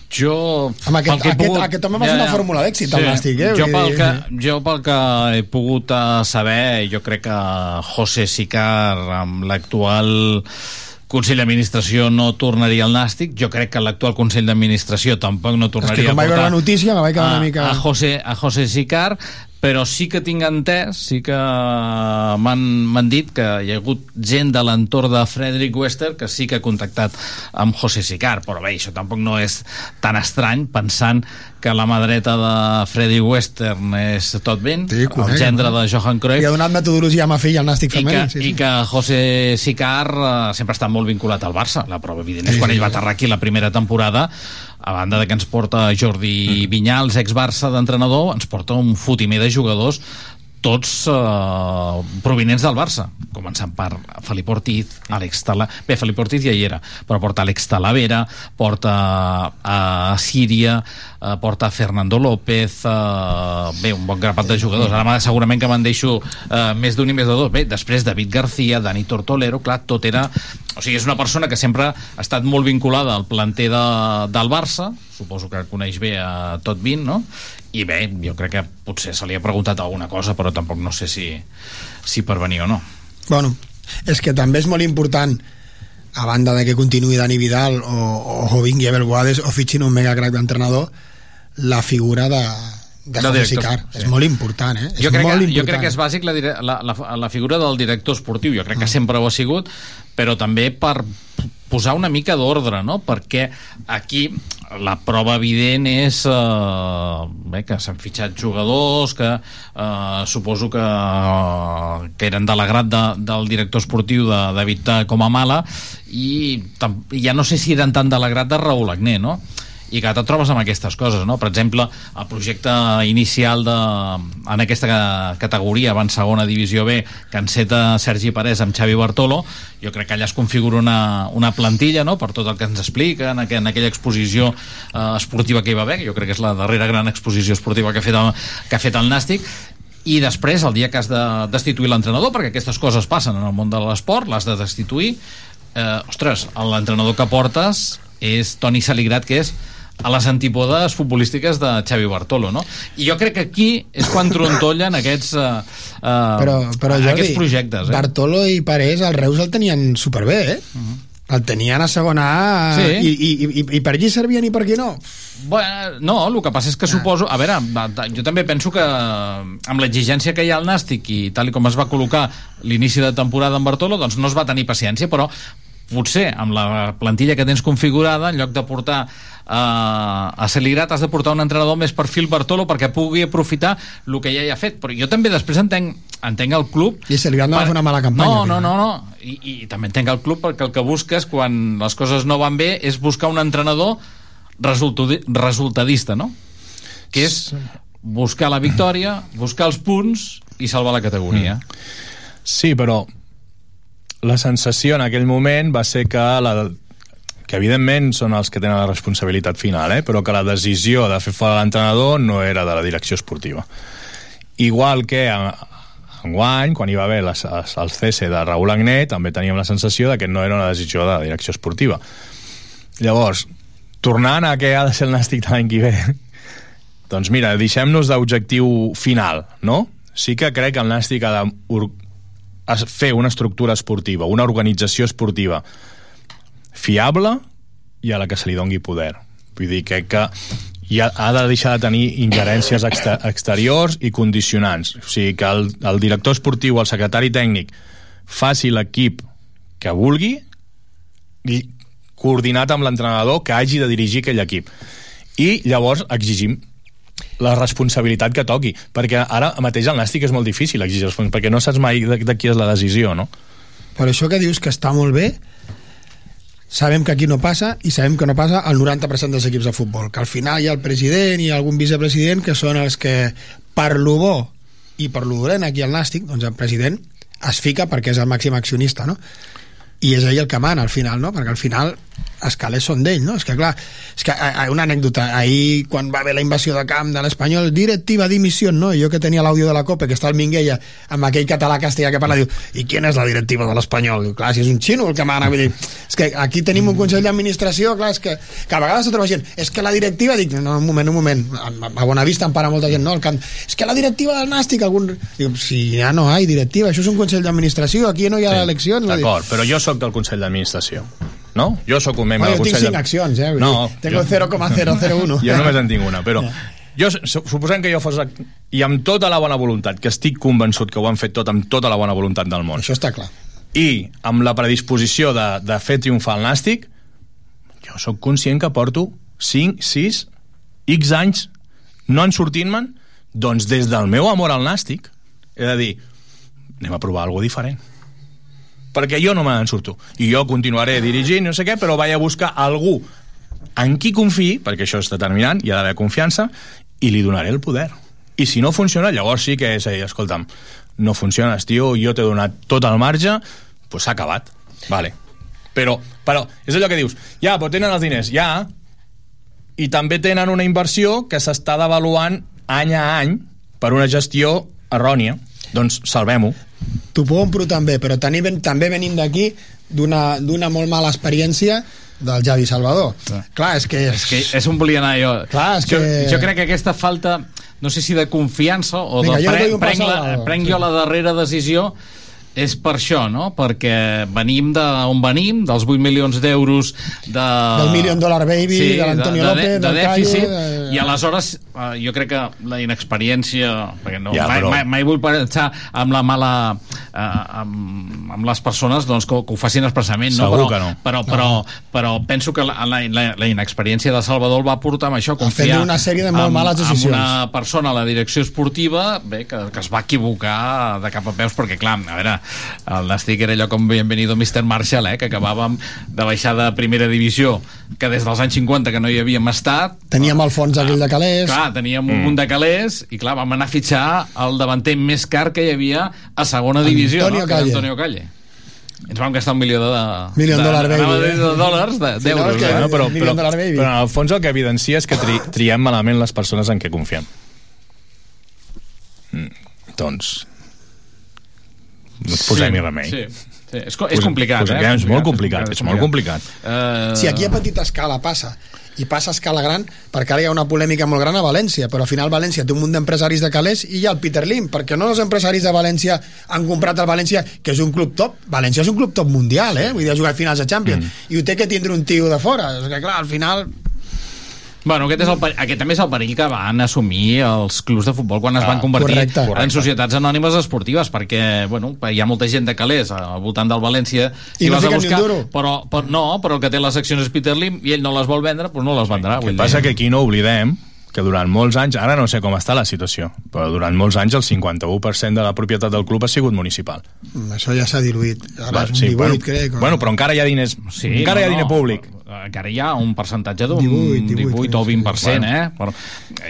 Jo... Amb aquest, aquest, pogut- aquest home va ser una fórmula d'èxit, el Nàstic, eh? Jo pel, que, jo pel que he pogut eh, saber, jo crec que José Sicar, amb l'actual Consell d'Administració no tornaria al Nàstic, jo crec que l'actual Consell d'Administració tampoc no És tornaria que quan a vaig veure la notícia me vaig quedar a, una mica... a, José, a José Sicar però sí que tinc entès, sí que m'han dit que hi ha hagut gent de l'entorn de Frederick Wester que sí que ha contactat amb José Sicar, però bé, això tampoc no és tan estrany, pensant que la mà dreta de Freddy Western és tot ben, sí, el gendre de Johan Cruyff, I ha donat metodologia a ma filla al Nàstic i que, femení. Sí, sí. i que José Sicar eh, sempre està molt vinculat al Barça la prova evident és Sí, quan sí. ell va aterrar aquí la primera temporada a banda de que ens porta Jordi Vinyals ex-Barça d'entrenador ens porta un fotimer de jugadors tots eh, provinents del Barça. Començant per Felip Ortiz Àlex Tala... bé, Felip Ortiz ja hi era però porta Àlex Talavera porta a Síria eh, porta Fernando López eh, bé, un bon grapat de jugadors. Ara segurament que me'n deixo eh, més d'un i més de dos. Bé, després David García, Dani Tortolero clar, tot era o sigui, és una persona que sempre ha estat molt vinculada al planter de, del Barça. Suposo que coneix bé a tot 20 no? I bé, jo crec que potser se li ha preguntat alguna cosa però tampoc no sé si, si per venir o no. Bueno, és que també és molt important a banda de que continuï Dani Vidal o, o vingui Abel Boades o fitxin un mega crack d'entrenador la figura de, de Del José director, Sicar sí. és molt important eh? jo és crec, molt que, important. jo crec que és bàsic la, la, la, la figura del director esportiu jo crec que sempre ho ha sigut però també per posar una mica d'ordre no? perquè aquí la prova evident és eh, bé, que s'han fitxat jugadors que eh, suposo que, que eren de l'agrat de, del director esportiu de David Comamala i tam- ja no sé si eren tan de l'agrat de Raül Agné no? I que te trobes amb aquestes coses, no? Per exemple, el projecte inicial de, en aquesta ca- categoria, van segona divisió B, que enceta Sergi Parés amb Xavi Bartolo, jo crec que allà es configura una, una plantilla, no?, per tot el que ens explica en, aqu en aquella exposició eh, esportiva que hi va haver, que jo crec que és la darrera gran exposició esportiva que ha fet el, que ha fet el Nàstic, i després, el dia que has de destituir l'entrenador, perquè aquestes coses passen en el món de l'esport, l'has de destituir, eh, ostres, l'entrenador que portes és Toni Saligrat, que és a les antípodes futbolístiques de Xavi Bartolo, no? I jo crec que aquí és quan trontollen aquests, eh, eh, però, però Jordi, aquests projectes. Eh? Bartolo i Parés el Reus el tenien superbé eh? el tenien a segona A Sí. i, i, i, i per allí servien i per aquí no Bueno, no, el que passa és que suposo... A veure, jo també penso que amb l'exigència que hi ha al Nàstic i tal i com es va col·locar l'inici de temporada amb Bartolo, doncs no es va tenir paciència, però potser amb la plantilla que tens configurada, en lloc de portar uh, a Celigrat, has de portar un entrenador més perfil Bartolo perquè pugui aprofitar el que ja hi ha fet. Però jo també després entenc, entenc el club... i Celigrat no va fer una mala campanya No, no, no, no. I, I també entenc el club perquè el que busques quan les coses no van bé és buscar un entrenador resultadi- resultadista, no? Que és buscar la victòria, buscar els punts i salvar la categoria. Sí, però la sensació en aquell moment va ser que la, que evidentment són els que tenen la responsabilitat final, eh? però que la decisió de fer fora l'entrenador no era de la direcció esportiva. igual que enguany, quan hi va haver les, les, el cese de Raül Agné, també teníem la sensació de que no era una decisió de la direcció esportiva. Llavors, tornant a què ha de ser el Nàstic de l'any que ve, doncs mira, deixem-nos d'objectiu final, no? Sí que crec que el Nàstic ha de fer una estructura esportiva, una organització esportiva fiable i a la que se li dongui poder. Vull dir, crec que i ha, ha de deixar de tenir ingerències exter exteriors i condicionants. O sigui, que el, el director esportiu, el secretari tècnic, faci l'equip que vulgui i coordinat amb l'entrenador que hagi de dirigir aquell equip. I llavors exigim la responsabilitat que toqui, perquè ara mateix el nàstic és molt difícil exigir responsabilitat, perquè no saps mai de, de qui és la decisió, no? Per això que dius que està molt bé, sabem que aquí no passa i sabem que no passa al 90% dels equips de futbol, que al final hi ha el president i algun vicepresident que són els que per lo bo i per lo dolent aquí al Nàstic, doncs el president es fica perquè és el màxim accionista, no? i és ell el que mana al final, no? perquè al final els calés són d'ell, no? És que clar, és que a, a, una anècdota, ahir quan va haver la invasió de camp de l'Espanyol, directiva dimissió, no? Jo que tenia l'àudio de la COPE, que està el Minguella, amb aquell català castellà que parla, diu, i quina és la directiva de l'Espanyol? Diu, clar, si és un xino el que mana, vull dir, és que aquí tenim un consell d'administració, clar, és que, que a vegades se troba gent, és que la directiva, dic, no, un moment, un moment, a, a Bonavista em para molta gent, no, el camp, és que la directiva del Nàstic, algun... Diu, si ja no hi ha directiva, això és un consell d'administració, aquí no hi ha sí, eleccions. D'acord, però jo sóc del Consell d'Administració. No? Jo sóc un membre Bueno, del jo tinc Consell cinc accions, eh? No, tengo 0,001. Jo només en tinc una, però... Jo, su- suposem que jo fos... I amb tota la bona voluntat, que estic convençut que ho han fet tot amb tota la bona voluntat del món. Això està clar. I amb la predisposició de, de fer triomfar el Nàstic, jo sóc conscient que porto 5, 6, X anys no en sortint-me'n, doncs des del meu amor al Nàstic, he de dir, anem a provar alguna diferent perquè jo no me'n surto. I jo continuaré dirigint, no sé què, però vaig a buscar algú en qui confiï, perquè això és determinant, hi ha d'haver confiança, i li donaré el poder. I si no funciona, llavors sí que és a dir, escolta'm, no funciones, tio, jo t'he donat tot el marge, doncs s'ha acabat. Vale. Però, però, és allò que dius, ja, però tenen els diners, ja, i també tenen una inversió que s'està devaluant any a any per una gestió errònia. Doncs salvem-ho. T'ho compro també, però tenim, també venim d'aquí d'una molt mala experiència del Javi Salvador. Clar, Clar és que... És que és on volia anar jo. Clar, és jo, que- jo crec que aquesta falta, no sé si de confiança o Vinga, de pre un prenc, la, prenc Sí. jo la darrera decisió és per això, no? Perquè venim d'on venim, dels 8 milions d'euros de... Del Million Dollar Baby, de l'Antonio de, López, de, de del dèficit, Calle, de- i aleshores eh, jo crec que la inexperiència, perquè no, Ja, mai, però- mai, mai vull pensar amb la mala... Eh, amb, amb les persones doncs, que, que ho facin expressament, no? Segur però, que no. Però, però, però penso que la, la, la, la inexperiència de Salvador el va portar amb això, a confiar una sèrie de molt amb, males decisions. amb una persona a la direcció esportiva bé, que, que es va equivocar de cap a peus perquè clar, a veure, el Nàstic era allò com Bienvenido Mr. Marshall eh, que acabàvem de baixar de primera divisió que des dels anys 50 que no hi havíem estat Teníem el fons aquell de Calés. clar, teníem un munt de calés i clar, vam anar a fitxar el davanter més car que hi havia a segona divisió Antonio no? Calle. Antonio Calle ens vam gastar un milió de, Million de, dollar baby, anava a dir eh? de dòlars, de- Sí, no, d'euros que-? Bueno, però, però, Baby. però en el fons el que evidencia és que tri, triem malament les persones en què confiem. Mm, doncs no et posem-hi remei. Sí, sí. És, co- és Posem- complicat, posem- eh? és molt complicat, és molt complicat. Uh, Si aquí a petita escala passa i passa a escala gran, perquè ara hi ha una polèmica molt gran a València, però al final València té un munt d'empresaris de calés i hi ha el Peter Lim, perquè no els empresaris de València han comprat el València, que és un club top, València és un club top mundial, eh? vull dir, ha jugat finals de Champions, mm. i ho té que tindre un tio de fora, és que clar, al final Bueno, aquest, és el, aquest també és el perill que van assumir els clubs de futbol quan es Ah, van convertir correcte. en Correcte. societats anònimes esportives, perquè bueno, hi ha molta gent de calés al voltant del València I no vas a duro. però, però, no, però el que té les accions és Peter Lim i ell no les vol vendre, doncs no les vendrà. El vull que dir. passa que aquí no oblidem que durant molts anys, ara no sé com està la situació, però durant molts anys el 51% de la propietat del club ha sigut municipal. mm, això ja s'ha diluït, ara Va, és un 18, bueno, crec. o- bueno, però encara hi ha diners, Sí, encara no, hi ha no, diner públic. Encara hi ha un percentatge d'un 18, 18, 18 o 20%, Bueno. eh? Però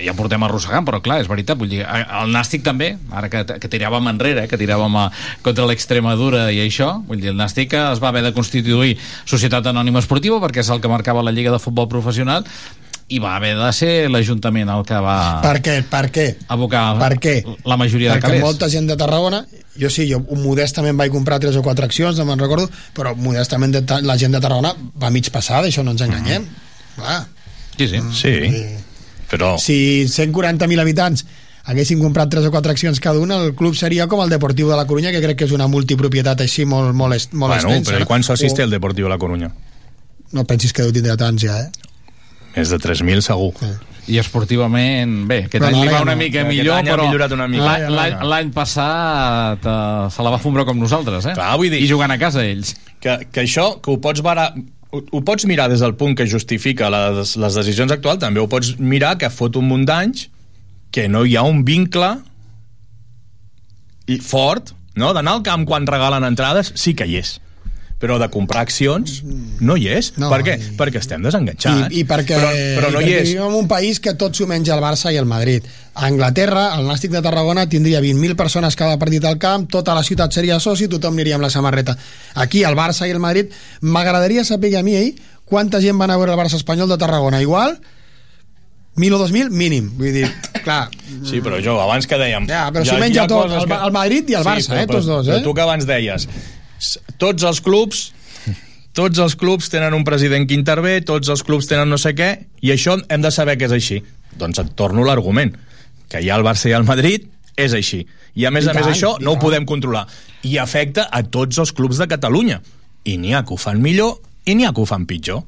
ja portem arrossegant, però clar, és veritat. Vull dir, el Nàstic també, ara que, que tiràvem enrere, eh, que tiràvem a, contra l'Extremadura i això, vull dir, el Nàstic es va haver de constituir Societat Anònima Esportiva perquè és el que marcava la Lliga de Futbol Professional i va haver de ser l'Ajuntament el que va Per què? Per què? abocar Per què? la majoria de Perquè calés. molta gent de Tarragona jo sí, jo modestament vaig comprar tres o quatre accions, no me'n recordo, però modestament de, la gent de Tarragona va mig passada, això no ens enganyem. Clar. Sí, sí. Sí, però... Si 140.000 habitants haguessin comprat tres o quatre accions cada una, el club seria com el Deportiu de la Corunya, que crec que és una multipropietat així molt, molt, est, molt bueno, extensa. però i quants socis O- té el Deportiu de la Corunya? No pensis que deu tindre tants ja, eh? Més de 3.000 segur. I esportivament, bé, aquest Però any li va una no. mica Aquest millor, any però mica. l'any- passat eh, se la va fumar com nosaltres, eh? Clar, vull dir- I jugant a casa ells. Que, que això, que ho pots bara, ho, ho pots mirar des del punt que justifica les, les decisions actuals, també ho pots mirar que fot un munt d'anys que no hi ha un vincle i fort, no? D'anar al camp quan regalen entrades, sí que hi és però de comprar accions no hi és. No, per què? i- Perquè estem desenganxats. I, i perquè, però, però no i hi perquè és. vivim en un país que tot s'ho menja el Barça i el Madrid. A Anglaterra, el Nàstic de Tarragona tindria 20.000 persones cada partit al camp, tota la ciutat seria soci, tothom aniria amb la samarreta. Aquí, el Barça i el Madrid, m'agradaria saber a mi ahir quanta gent van a veure el Barça espanyol de Tarragona. Igual, 1.000 o 2.000, mínim. Vull dir, clar, Sí, però jo, abans que dèiem... Ja, però hi s'ho menja hi tot, coses el- el Madrid i el Barça, però, eh, tots dos, Però eh? tu que abans deies, tots els clubs tots els clubs tenen un president que intervé, tots els clubs tenen no sé què, i això hem de saber que és així. Doncs et torno l'argument, que hi ha el Barça i el Madrid, és així. I a més I a més tant, això i no ho podem controlar. I afecta a tots els clubs de Catalunya. I n'hi ha que ho fan millor i n'hi ha que ho fan pitjor.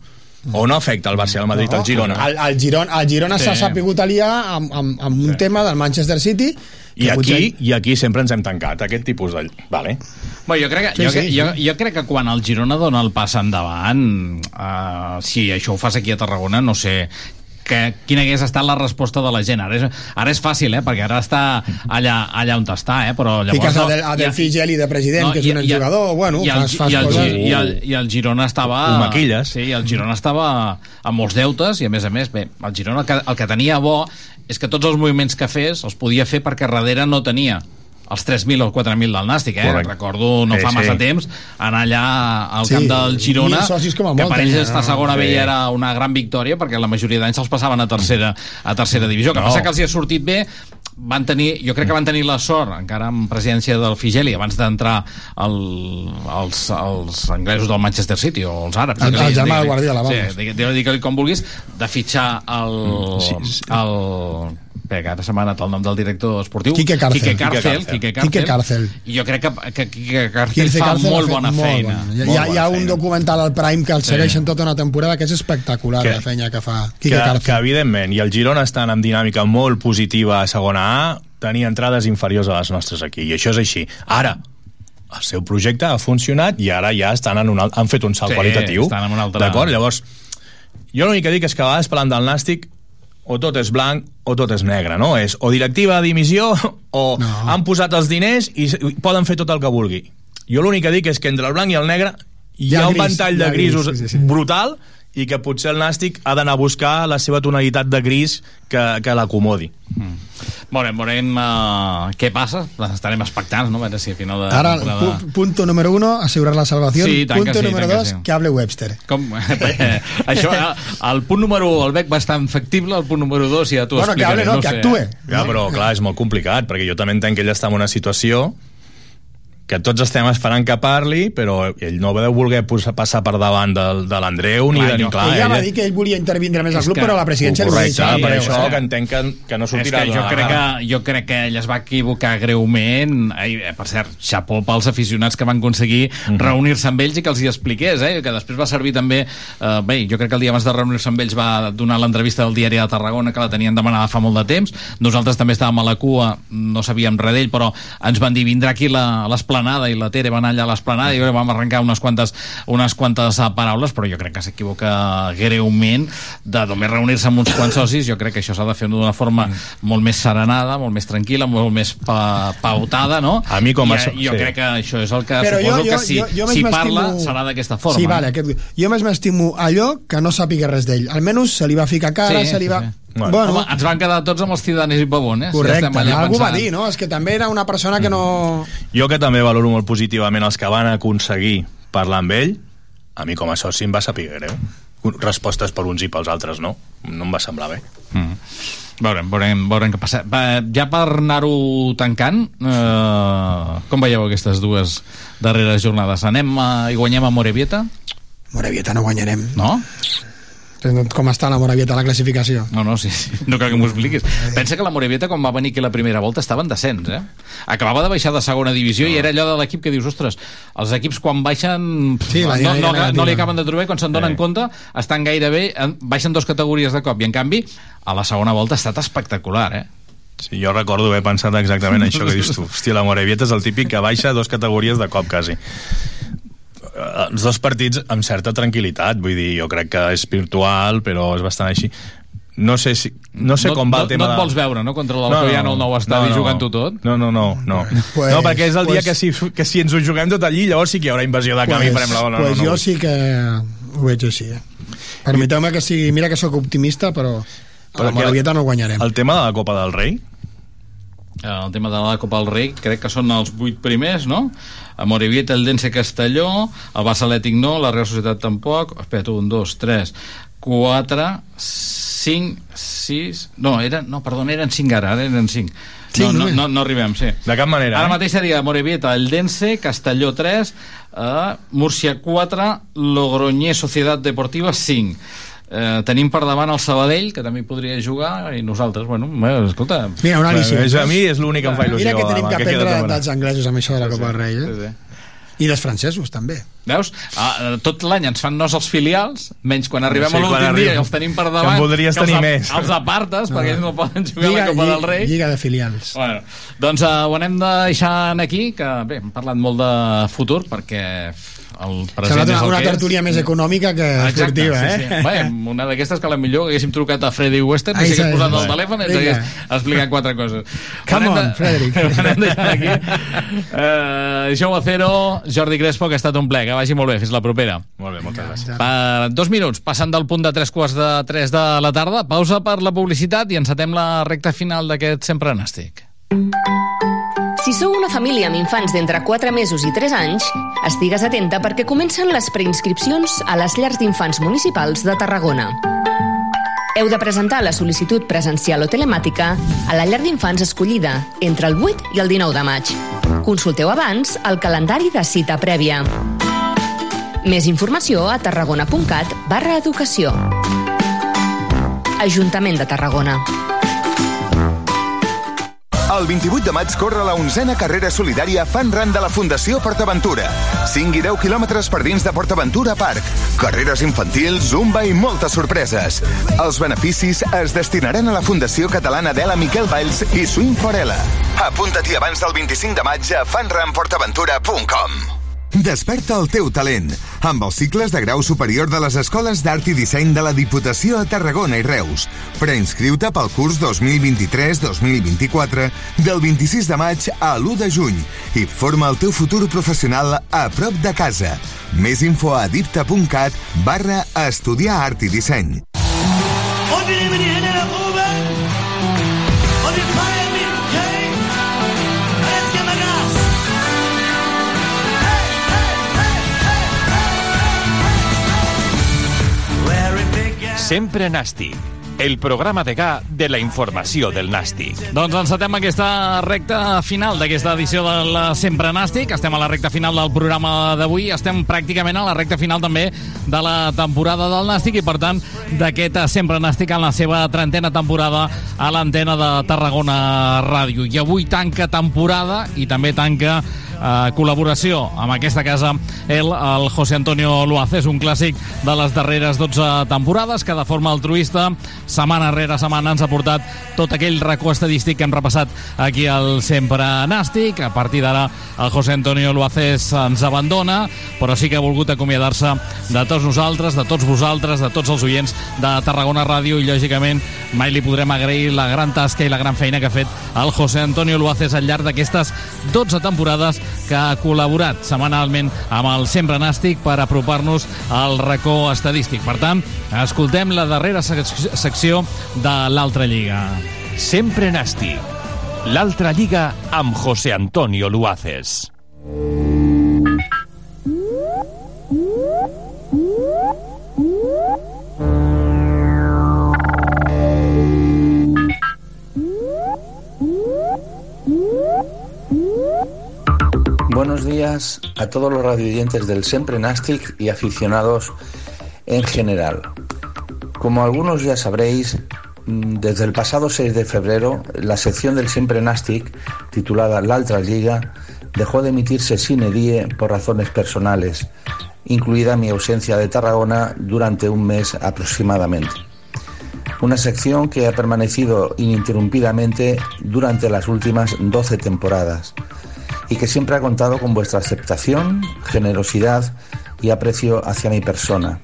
O no afecta el Barça i el Madrid al Girona? El, el Girona, el Girona Sí. s'ha sapigut aliar amb, amb, amb un tema del Manchester City I aquí, potser- I aquí sempre ens hem tancat, aquest tipus de... Vale. Bueno, jo, crec que, Sí, jo, sí. jo, jo crec que quan el Girona dona el pas endavant, uh, si això ho fas aquí a Tarragona, no sé que, quina hagués estat la resposta de la gent. Ara és, ara és fàcil, eh? perquè ara està allà, allà on està, eh? però llavors... Fiques a, no, Del, a i- Delfí Geli de president, que és i- un i- exjugador, bueno, i el, fas, fas i el, coses... I, el, i el Girona estava... Ho maquilles. Sí, i el Girona estava amb molts deutes i a més a més, bé, el Girona el que, el que tenia bo és que tots els moviments que fes els podia fer perquè darrere no tenia els 3.000 o 4.000 del Nàstic, eh? Correcte. Recordo, no Sí, fa sí. massa temps, anar allà al Sí, camp del Girona, com que molt per ells estar a no? segona Sí. Era una gran victòria, perquè la majoria d'anys se'ls passaven a tercera, a tercera divisió. Que No. passa que els hi ha sortit bé, van tenir, jo crec que van tenir la sort, encara amb presidència del Figeli, abans d'entrar el, els, els anglesos del Manchester City, o els àrabs. El- el germà de Guardiola, vamos. Sí, digue- digue- digue-li com vulguis, de fitxar el... Sí, sí. el Bé, que ara se m'ha anat el nom del director esportiu. Quique Cárcel. Quique Cárcel. Quique Quique Cárcel. Quique Cárcel. I jo crec que, que Quique Cárcel Quince fa Cárcel molt bona molt feina. bona. Hi, Molt hi, ha- hi ha un feina. documental al Prime que el Sí. segueixen tota una temporada que és espectacular Que- la feina que fa Que, Quique que, Cárcel. evidentment, i el Girona estan amb dinàmica molt positiva a segona A, tenia entrades inferiors a les nostres aquí, i això és així. Ara, el seu projecte ha funcionat i ara ja estan en un, alt- han fet un salt Sí, qualitatiu. estan en un altre- D'acord? Llavors, jo l'únic que dic és que a vegades parlant del Nàstic o tot és blanc o tot és negre, no? És o directiva, dimissió, o No. han posat els diners i poden fer tot el que vulgui. Jo l'únic que dic és que entre el blanc i el negre hi Hi ha ha, un gris, ventall de grisos gris, sí, sí. brutal i que potser el Nàstic ha d'anar a buscar la seva tonalitat de gris que, que l'acomodi. Veurem, veurem uh, què passa. Estarem expectants, no? A veure si a final de Ara, temporada... pu punto número uno, asegurar la salvación. Sí, que punto sí, número tant que dos, sí. que hable Webster. Com, eh, això, eh, el punt número 1, el bec bastant factible, el punt número 2 ja t'ho Bueno, que explicaré. hable, no, que sé, actúe. eh? Ja, però clar, és molt complicat, perquè jo també entenc que ell està en una situació que tots estem esperant que parli, però ell no deu voler posar, passar per davant del, de l'Andreu ni Clar, de ni clar. Ell ja va dir que ell volia intervindre més al És club, que- però la presidència li va Correcte, deixar. per això que entenc que, que no És sortirà que jo crec, que, jo crec que ell es va equivocar greument Ai, eh, per cert, xapó pels aficionats que van aconseguir Mhm. reunir-se amb ells i que els hi expliqués eh? que després va servir també eh, bé, jo crec que el dia abans de reunir-se amb ells va donar l'entrevista del diari de Tarragona que la tenien demanada fa molt de temps nosaltres també estàvem a la cua no sabíem res d'ell però ens van dir vindrà aquí la- a l'esplanada i la Tere va anar allà a l'esplanada i vam arrencar unes quantes, unes quantes eh, paraules però jo crec que s'equivoca greument de només reunir-se amb uns quants socis jo crec que això s'ha de fer d'una forma molt més serenada, molt més tranquil·la molt més pa, pautada no? A mi com a I, so- jo sí. crec que això és el que Però suposo jo- jo- que si, jo- jo si parla serà d'aquesta forma Sí, vale, aquest... jo més m'estimo allò que no sàpiga res d'ell. Almenys se li va ficar cara, Sí, se li sí, va... sí. Bueno. Bueno, Home, ens van quedar tots amb els cidanes i babones correcte, allà algú va pensant. dir, no? És que també era una persona que no... Jo que també valoro molt positivament els que van aconseguir parlar amb ell, a mi com a soci em va saber greu. respostes per uns i pels altres no no em va semblar bé Mm. Veurem, veurem, veurem què passa. Va, ja per anar-ho tancant, eh, com veieu aquestes dues darreres jornades? Anem a, i guanyem a Morevieta? Morevieta no guanyarem. No? Com està la Morevieta a la classificació? No, no, sí, sí. no cal que m'ho expliquis. Pensa que la Morevieta, quan va venir aquí la primera volta, estava en descens, eh? Acabava de baixar de segona divisió i era allò de l'equip que dius, ostres, els equips quan baixen pff, Sí, no, no, no, negativa. li acaben de trobar, quan se'n donen Sí. compte, estan gairebé, en- baixen dos categories de cop, i en canvi, a la segona volta ha estat espectacular, eh? Sí, jo recordo haver pensat exactament això que dius tu. Hòstia, la Morevieta és el típic que baixa dos categories de cop, quasi. Eh, Els dos partits amb certa tranquil·litat, vull dir, jo crec que és virtual, però és bastant així. No sé, si, no sé no, com va no, el tema no et vols veure, no?, contra l'Alcoiano al nou estadi jugant-ho tot? No, no, no, no. Pues- no, perquè és el dia pues- que si, que si ens ho juguem tot allí, llavors sí que hi haurà invasió de camp i farem la bola. pues no, no, jo no. sí que ho veig així. Eh? Permeteu-me que sigui... Mira que sóc optimista, però a la Perquè Morevieta no guanyarem. El tema de la Copa del Rei, el tema de la Copa del Rei crec que són els vuit primers no? a Morevieta, el Dense Castelló el Barça Atlètic no, la Real Societat tampoc espera, un, dos, tres quatre, cinc sis, no, eren, no perdona, eren cinc ara, ara eren cinc Cinc no, no, no, no arribem, sí. de cap manera. Ara eh? mateix seria Morevieta, el Dense, Castelló 3, eh, Múrcia 4, Logroñé Societat Deportiva 5. Eh, tenim per davant el Sabadell, que també podria jugar, i nosaltres, bueno, bé, escolta... Mira, un al·licient. és, a mi és l'únic que em fa il·lusió. Mira que tenim que aprendre tan bona. dels anglesos amb això de la Copa del Rei, eh? Sí, sí. I dels francesos, també. Veus? Ah, eh, tot l'any ens fan nos els filials, menys quan arribem Sí, a l'últim dia i els tenim per Que davant. voldries els, tenir ap- més. Els apartes, perquè ells no poden jugar a la Copa del Rei. Lliga de filials. Bueno, doncs uh, ho anem deixant aquí, que bé, hem parlat molt de futur, perquè el present donat és el una que és. tertúlia més econòmica que Exacte, esportiva, sí, eh? sí. Bé, una d'aquestes que a la millor haguéssim trucat a Freddy Western i s'hagués posat el telèfon i ens hagués explicat quatre coses. Come on, Frederic. Uh, Jou Acero, Jordi Crespo, que ha estat un ple, que vagi molt bé, fins la propera. Molt bé, moltes gràcies. Per dos minuts, passant del punt de tres quarts de tres de la tarda, pausa per la publicitat i encetem la recta final d'aquest Sempre Nàstic. Si sou una família amb infants d'entre 4 mesos i 3 anys, estigues atenta perquè comencen les preinscripcions a les llars d'infants municipals de Tarragona. Heu de presentar la sol·licitud presencial o telemàtica a la llar d'infants escollida entre el 8 i el 19 de maig. Consulteu abans el calendari de cita prèvia. Més informació a tarragona.cat barra educació. Ajuntament de Tarragona. El 28 de maig corre la onzena carrera solidària Fan Run de la Fundació PortAventura. 5 i 10 quilòmetres per dins de PortAventura Park. Carreres infantils, zumba i moltes sorpreses. Els beneficis es destinaran a la Fundació Catalana d'Ela Miquel Valls i Swing Forela. Apunta-t'hi abans del 25 de maig a fanrunportaventura.com. Desperta el teu talent amb els cicles de grau superior de les Escoles d'Art i Disseny de la Diputació a Tarragona i Reus. Preinscriu-te pel curs 2023-2024 del 26 de maig a l'1 de juny i forma el teu futur professional a prop de casa. Més info a dipta.cat barra estudiar art i disseny. Oh, Sempre Nàstic, el programa de ga de la informació del Nàstic. Doncs encetem aquesta recta final d'aquesta edició del Sempre Nàstic. Estem a la recta final del programa d'avui. Estem pràcticament a la recta final també de la temporada del Nàstic i, per tant, d'aquest Sempre Nàstic en la seva trentena temporada a l'antena de Tarragona Ràdio. I avui tanca temporada i també tanca eh, col·laboració amb aquesta casa el, el José Antonio Luaces, un clàssic de les darreres 12 temporades que de forma altruista, setmana rere setmana ens ha portat tot aquell racó estadístic que hem repassat aquí al Sempre Nàstic. A partir d'ara el José Antonio Luaces ens abandona, però sí que ha volgut acomiadar-se de tots nosaltres, de tots vosaltres, de tots els oients de Tarragona Ràdio i, lògicament, mai li podrem agrair la gran tasca i la gran feina que ha fet el José Antonio Luaces al llarg d'aquestes 12 temporades que ha col·laborat setmanalment amb el Sempre Nàstic per apropar-nos al racó estadístic. Per tant, escoltem la darrera sec secció de l'altra lliga. Sempre Nàstic, l'altra lliga amb José Antonio Luaces. Buenos días a todos los radioyentes del Siempre Nastic y aficionados en general. Como algunos ya sabréis, mm, desde el pasado 6 de febrero, la sección del Siempre Nastic, titulada La Altra Liga, dejó de emitirse sin die por razones personales, incluida mi ausencia de Tarragona durante un mes aproximadamente. Una sección que ha permanecido ininterrumpidamente durante las últimas 12 temporadas y que siempre ha contado con vuestra aceptación, generosidad y aprecio hacia mi persona,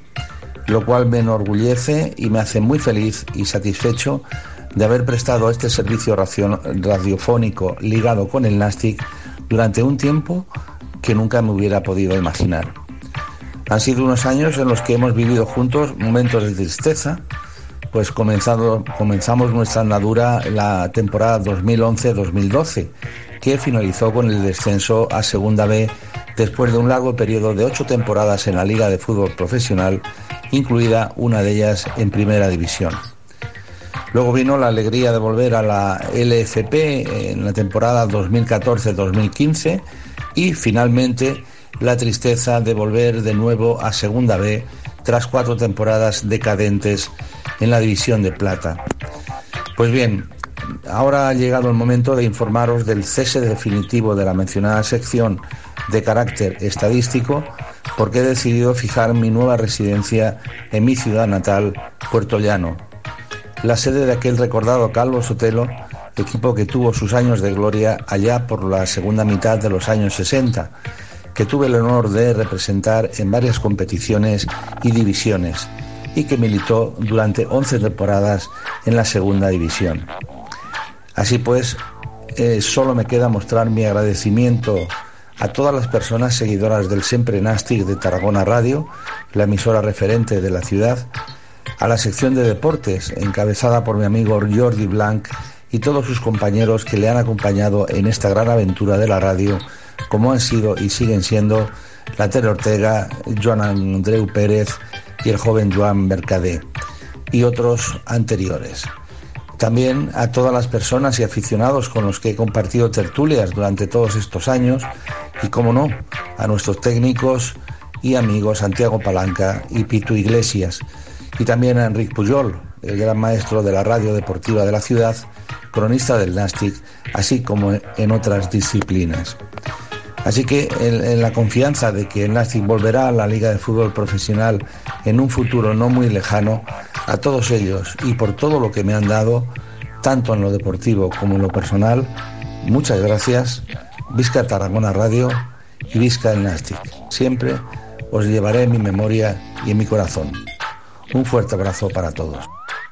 lo cual me enorgullece y me hace muy feliz y satisfecho de haber prestado este servicio radiofónico ligado con el Nastic durante un tiempo que nunca me hubiera podido imaginar. Han sido unos años en los que hemos vivido juntos momentos de tristeza, pues comenzado, comenzamos nuestra andadura en la temporada 2011-2012, que finalizó con el descenso a Segunda B después de un largo periodo de ocho temporadas en la Liga de Fútbol Profesional, incluida una de ellas en Primera División. Luego vino la alegría de volver a la LFP en la temporada 2014-2015 y finalmente la tristeza de volver de nuevo a Segunda B tras cuatro temporadas decadentes en la División de Plata. Pues bien, ahora ha llegado el momento de informaros del cese definitivo de la mencionada sección de carácter estadístico porque he decidido fijar mi nueva residencia en mi ciudad natal, Puerto Llano, la sede de aquel recordado Calvo Sotelo, equipo que tuvo sus años de gloria allá por la segunda mitad de los años 60, que tuve el honor de representar en varias competiciones y divisiones y que militó durante 11 temporadas en la segunda división. Así pues, eh, solo me queda mostrar mi agradecimiento a todas las personas seguidoras del Siempre Nastic de Tarragona Radio, la emisora referente de la ciudad, a la sección de deportes, encabezada por mi amigo Jordi Blanc y todos sus compañeros que le han acompañado en esta gran aventura de la radio, como han sido y siguen siendo la Tere Ortega, Joan Andreu Pérez y el joven Joan Mercadé, y otros anteriores. También a todas las personas y aficionados con los que he compartido tertulias durante todos estos años y, como no, a nuestros técnicos y amigos Santiago Palanca y Pitu Iglesias, y también a Enric Pujol, el gran maestro de la radio deportiva de la ciudad, cronista del Nastic, así como en otras disciplinas. Así que en, la confianza de que el Nastic volverá a la Liga de Fútbol Profesional en un futuro no muy lejano, a todos ellos y por todo lo que me han dado, tanto en lo deportivo como en lo personal, muchas gracias. Visca Tarragona Radio y Visca el Nastic. Siempre os llevaré en mi memoria y en mi corazón. Un fuerte abrazo para todos.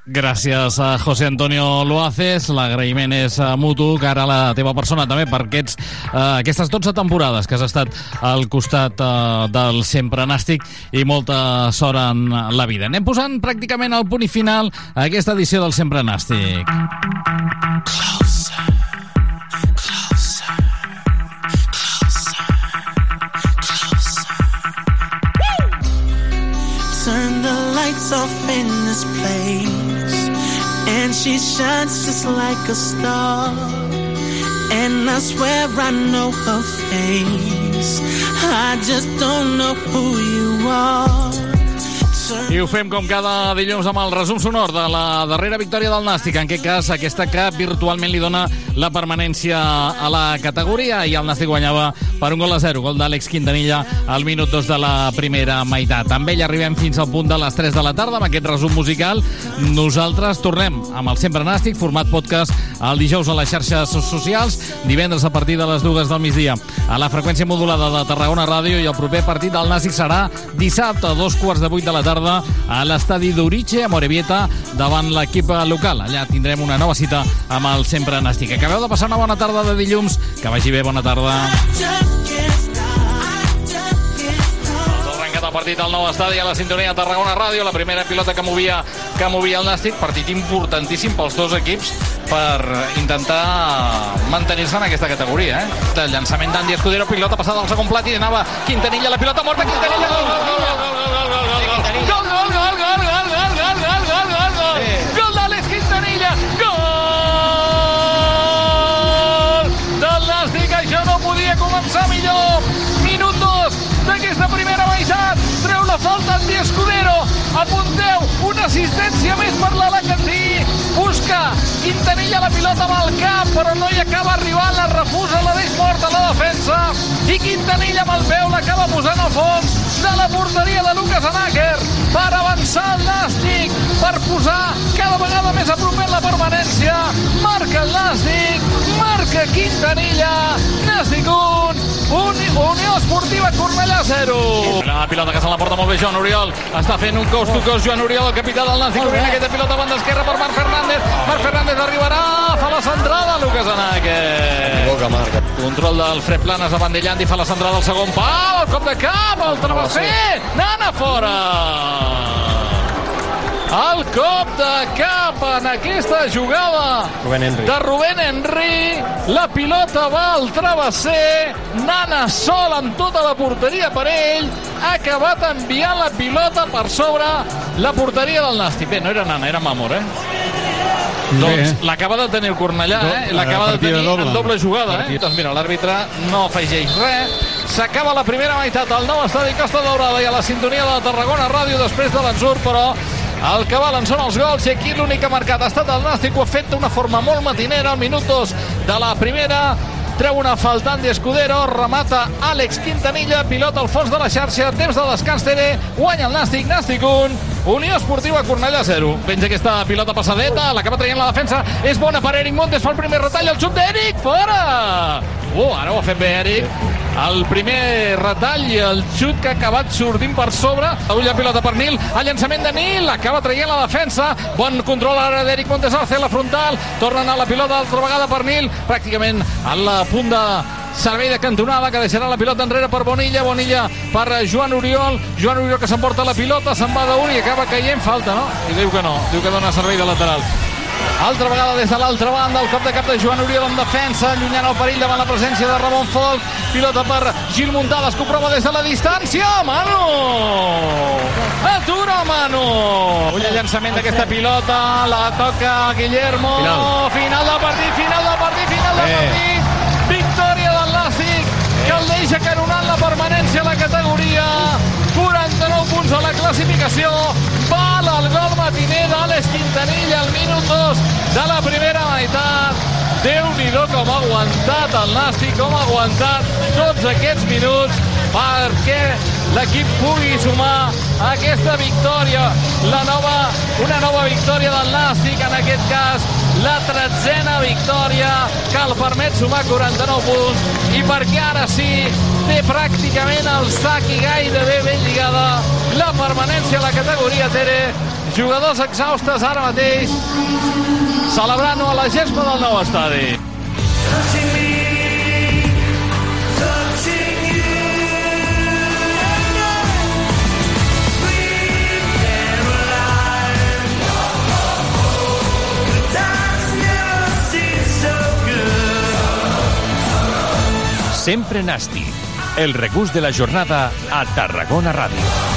Gràcies a José Antonio Loaces, l'agraïment és eh, mutu, que ara la teva persona també per aquests, eh, aquestes 12 temporades que has estat al costat eh, del sempre nàstic i molta sort en la vida. Anem posant pràcticament el punt i final a aquesta edició del sempre nàstic. She shines just like a star. And I swear I know her face. I just don't know who you are. I ho fem com cada dilluns amb el resum sonor de la darrera victòria del Nàstic, en aquest cas aquesta que virtualment li dona la permanència a la categoria i el Nàstic guanyava per un gol a zero, gol d'Àlex Quintanilla al minut 2 de la primera meitat. Amb ell arribem fins al punt de les 3 de la tarda amb aquest resum musical. Nosaltres tornem amb el Sempre Nàstic, format podcast el dijous a les xarxes socials, divendres a partir de les dues del migdia a la freqüència modulada de Tarragona Ràdio i el proper partit del Nàstic serà dissabte a dos quarts de vuit de la tarda tarda a l'estadi d'Uriche, a Morevieta, davant l'equip local. Allà tindrem una nova cita amb el sempre nàstic. Acabeu de passar una bona tarda de dilluns. Que vagi bé, bona tarda. arrencat el partit al nou estadi a la sintonia de Tarragona Ràdio, la primera pilota que movia que movia el Nàstic, partit importantíssim pels dos equips per intentar mantenir-se en aquesta categoria. Eh? El llançament d'Andy Escudero, pilota passada al segon plat i anava Quintanilla, la pilota morta, Quintanilla, gol, gol, gol, gol. Apunteu, una assistència més per l'Alacantí. Busca Quintanilla la pilota amb el cap, però no hi acaba arribant, la refusa, la deix morta la defensa. I Quintanilla amb el peu l'acaba posant al fons de la porteria de Lucas Anáquer per avançar el Nàstic, per posar cada vegada més a propet la permanència. Marca el Nàstic, marca Quintanilla, Nàstic 1, Uni Unió Esportiva Cornellà 0. La pilota que se la porta molt bé Joan Oriol. Està fent un cos to cos Joan Oriol, el capità del Nàstic, obrint aquesta pilota a banda esquerra per Marc Fernández. Marc Fernández arribarà, fa la centrada, Lucas Anáquer. Boca marca. Control del Fred Planes davant d'Ellandi, fa la centrada al segon pal, el cop de cap, el travesser, nana fora. El cop de cap en aquesta jugada Rubén Henry. de Rubén Henry. La pilota va al travesser. Nana sol amb tota la porteria per ell. Ha acabat enviant la pilota per sobre la porteria del Nàstic. Bé, no era Nana, era Mamor, eh? Doncs l'acaba de tenir el Cornellà, eh? L'acaba de tenir doble. en doble jugada, eh? Doncs mira, l'àrbitre no afegeix res. S'acaba la primera meitat al nou estadi Costa Daurada i a la sintonia de Tarragona Ràdio després de l'ensurt, però el que valen són els gols i aquí l'únic que ha marcat ha estat el Nàstic, ho ha fet d'una forma molt matinera al minut 2 de la primera. Treu una faltant d'Escudero, remata Àlex Quintanilla, pilota al fons de la xarxa, temps de descans Tere, guanya el Nàstic, Nàstic 1, Unió Esportiva Cornellà 0. Penja aquesta pilota passadeta, l'acaba traient la defensa, és bona per Eric Montes, fa el primer retall, el xut d'Eric, fora! Uh, ara ho ha fet bé Eric. El primer retall i el xut que ha acabat sortint per sobre. Avui la pilota per Nil, el llançament de Nil, acaba traient la defensa. Bon control ara d'Eric Montes a la frontal. Tornen a la pilota altra vegada per Nil, pràcticament a la punt de servei de cantonada que deixarà la pilota enrere per Bonilla, Bonilla per Joan Oriol, Joan Oriol que s'emporta la pilota, se'n va d'un i acaba caient falta, no? I diu que no, diu que dona servei de lateral. Altra vegada des de l'altra banda, el cop de cap de Joan Oriol en defensa, allunyant el perill davant la presència de Ramon Folk. Pilota per Gil Muntades, que ho prova des de la distància. Manu! Atura Manu! Ull el llançament d'aquesta pilota, la toca Guillermo. Final. final del partit, final del partit, final del Eh. Permanència a la categoria. 49 punts a la classificació. Val el gol matiner d'Àlex Quintanilla al minut 2 de la primera meitat. Déu-n'hi-do com ha aguantat el Nàstic, com ha aguantat tots aquests minuts perquè l'equip pugui sumar aquesta victòria, la nova, una nova victòria del Nàstic, en aquest cas la tretzena victòria que el permet sumar 49 punts i perquè ara sí té pràcticament el sac i gairebé ben lligada la permanència a la categoria Tere. Jugadors exhaustes ara mateix celebrant-ho a la gespa del nou estadi Sempre Nàstic. El regús de la jornada a Tarragona Ràdio.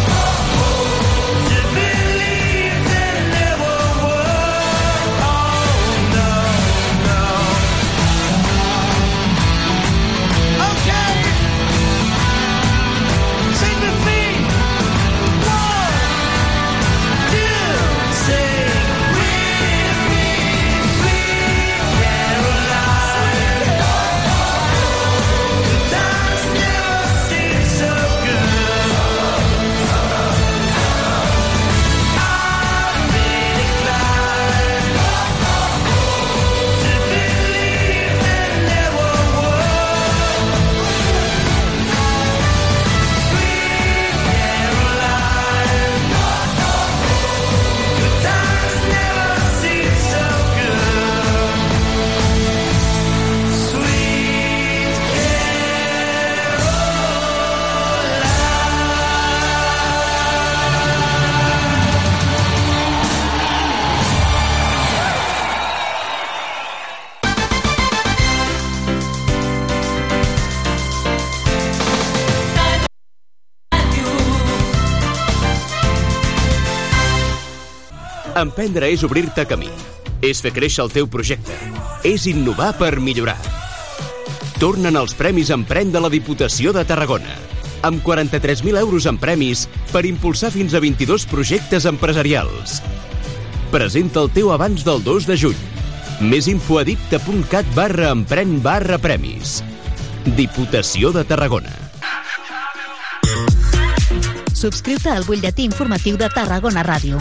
Emprendre és obrir-te camí. És fer créixer el teu projecte. És innovar per millorar. Tornen els Premis Emprèn de la Diputació de Tarragona. amb 43.000 euros en premis per impulsar fins a 22 projectes empresarials. Presenta el teu abans del 2 de juny. Més info a dipte.cat barra empren barra premis. Diputació de Tarragona. Subscriu-te al butlletí informatiu de Tarragona Ràdio.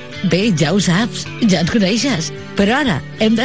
Bé, ja ho saps, ja ens coneixes. Però ara hem de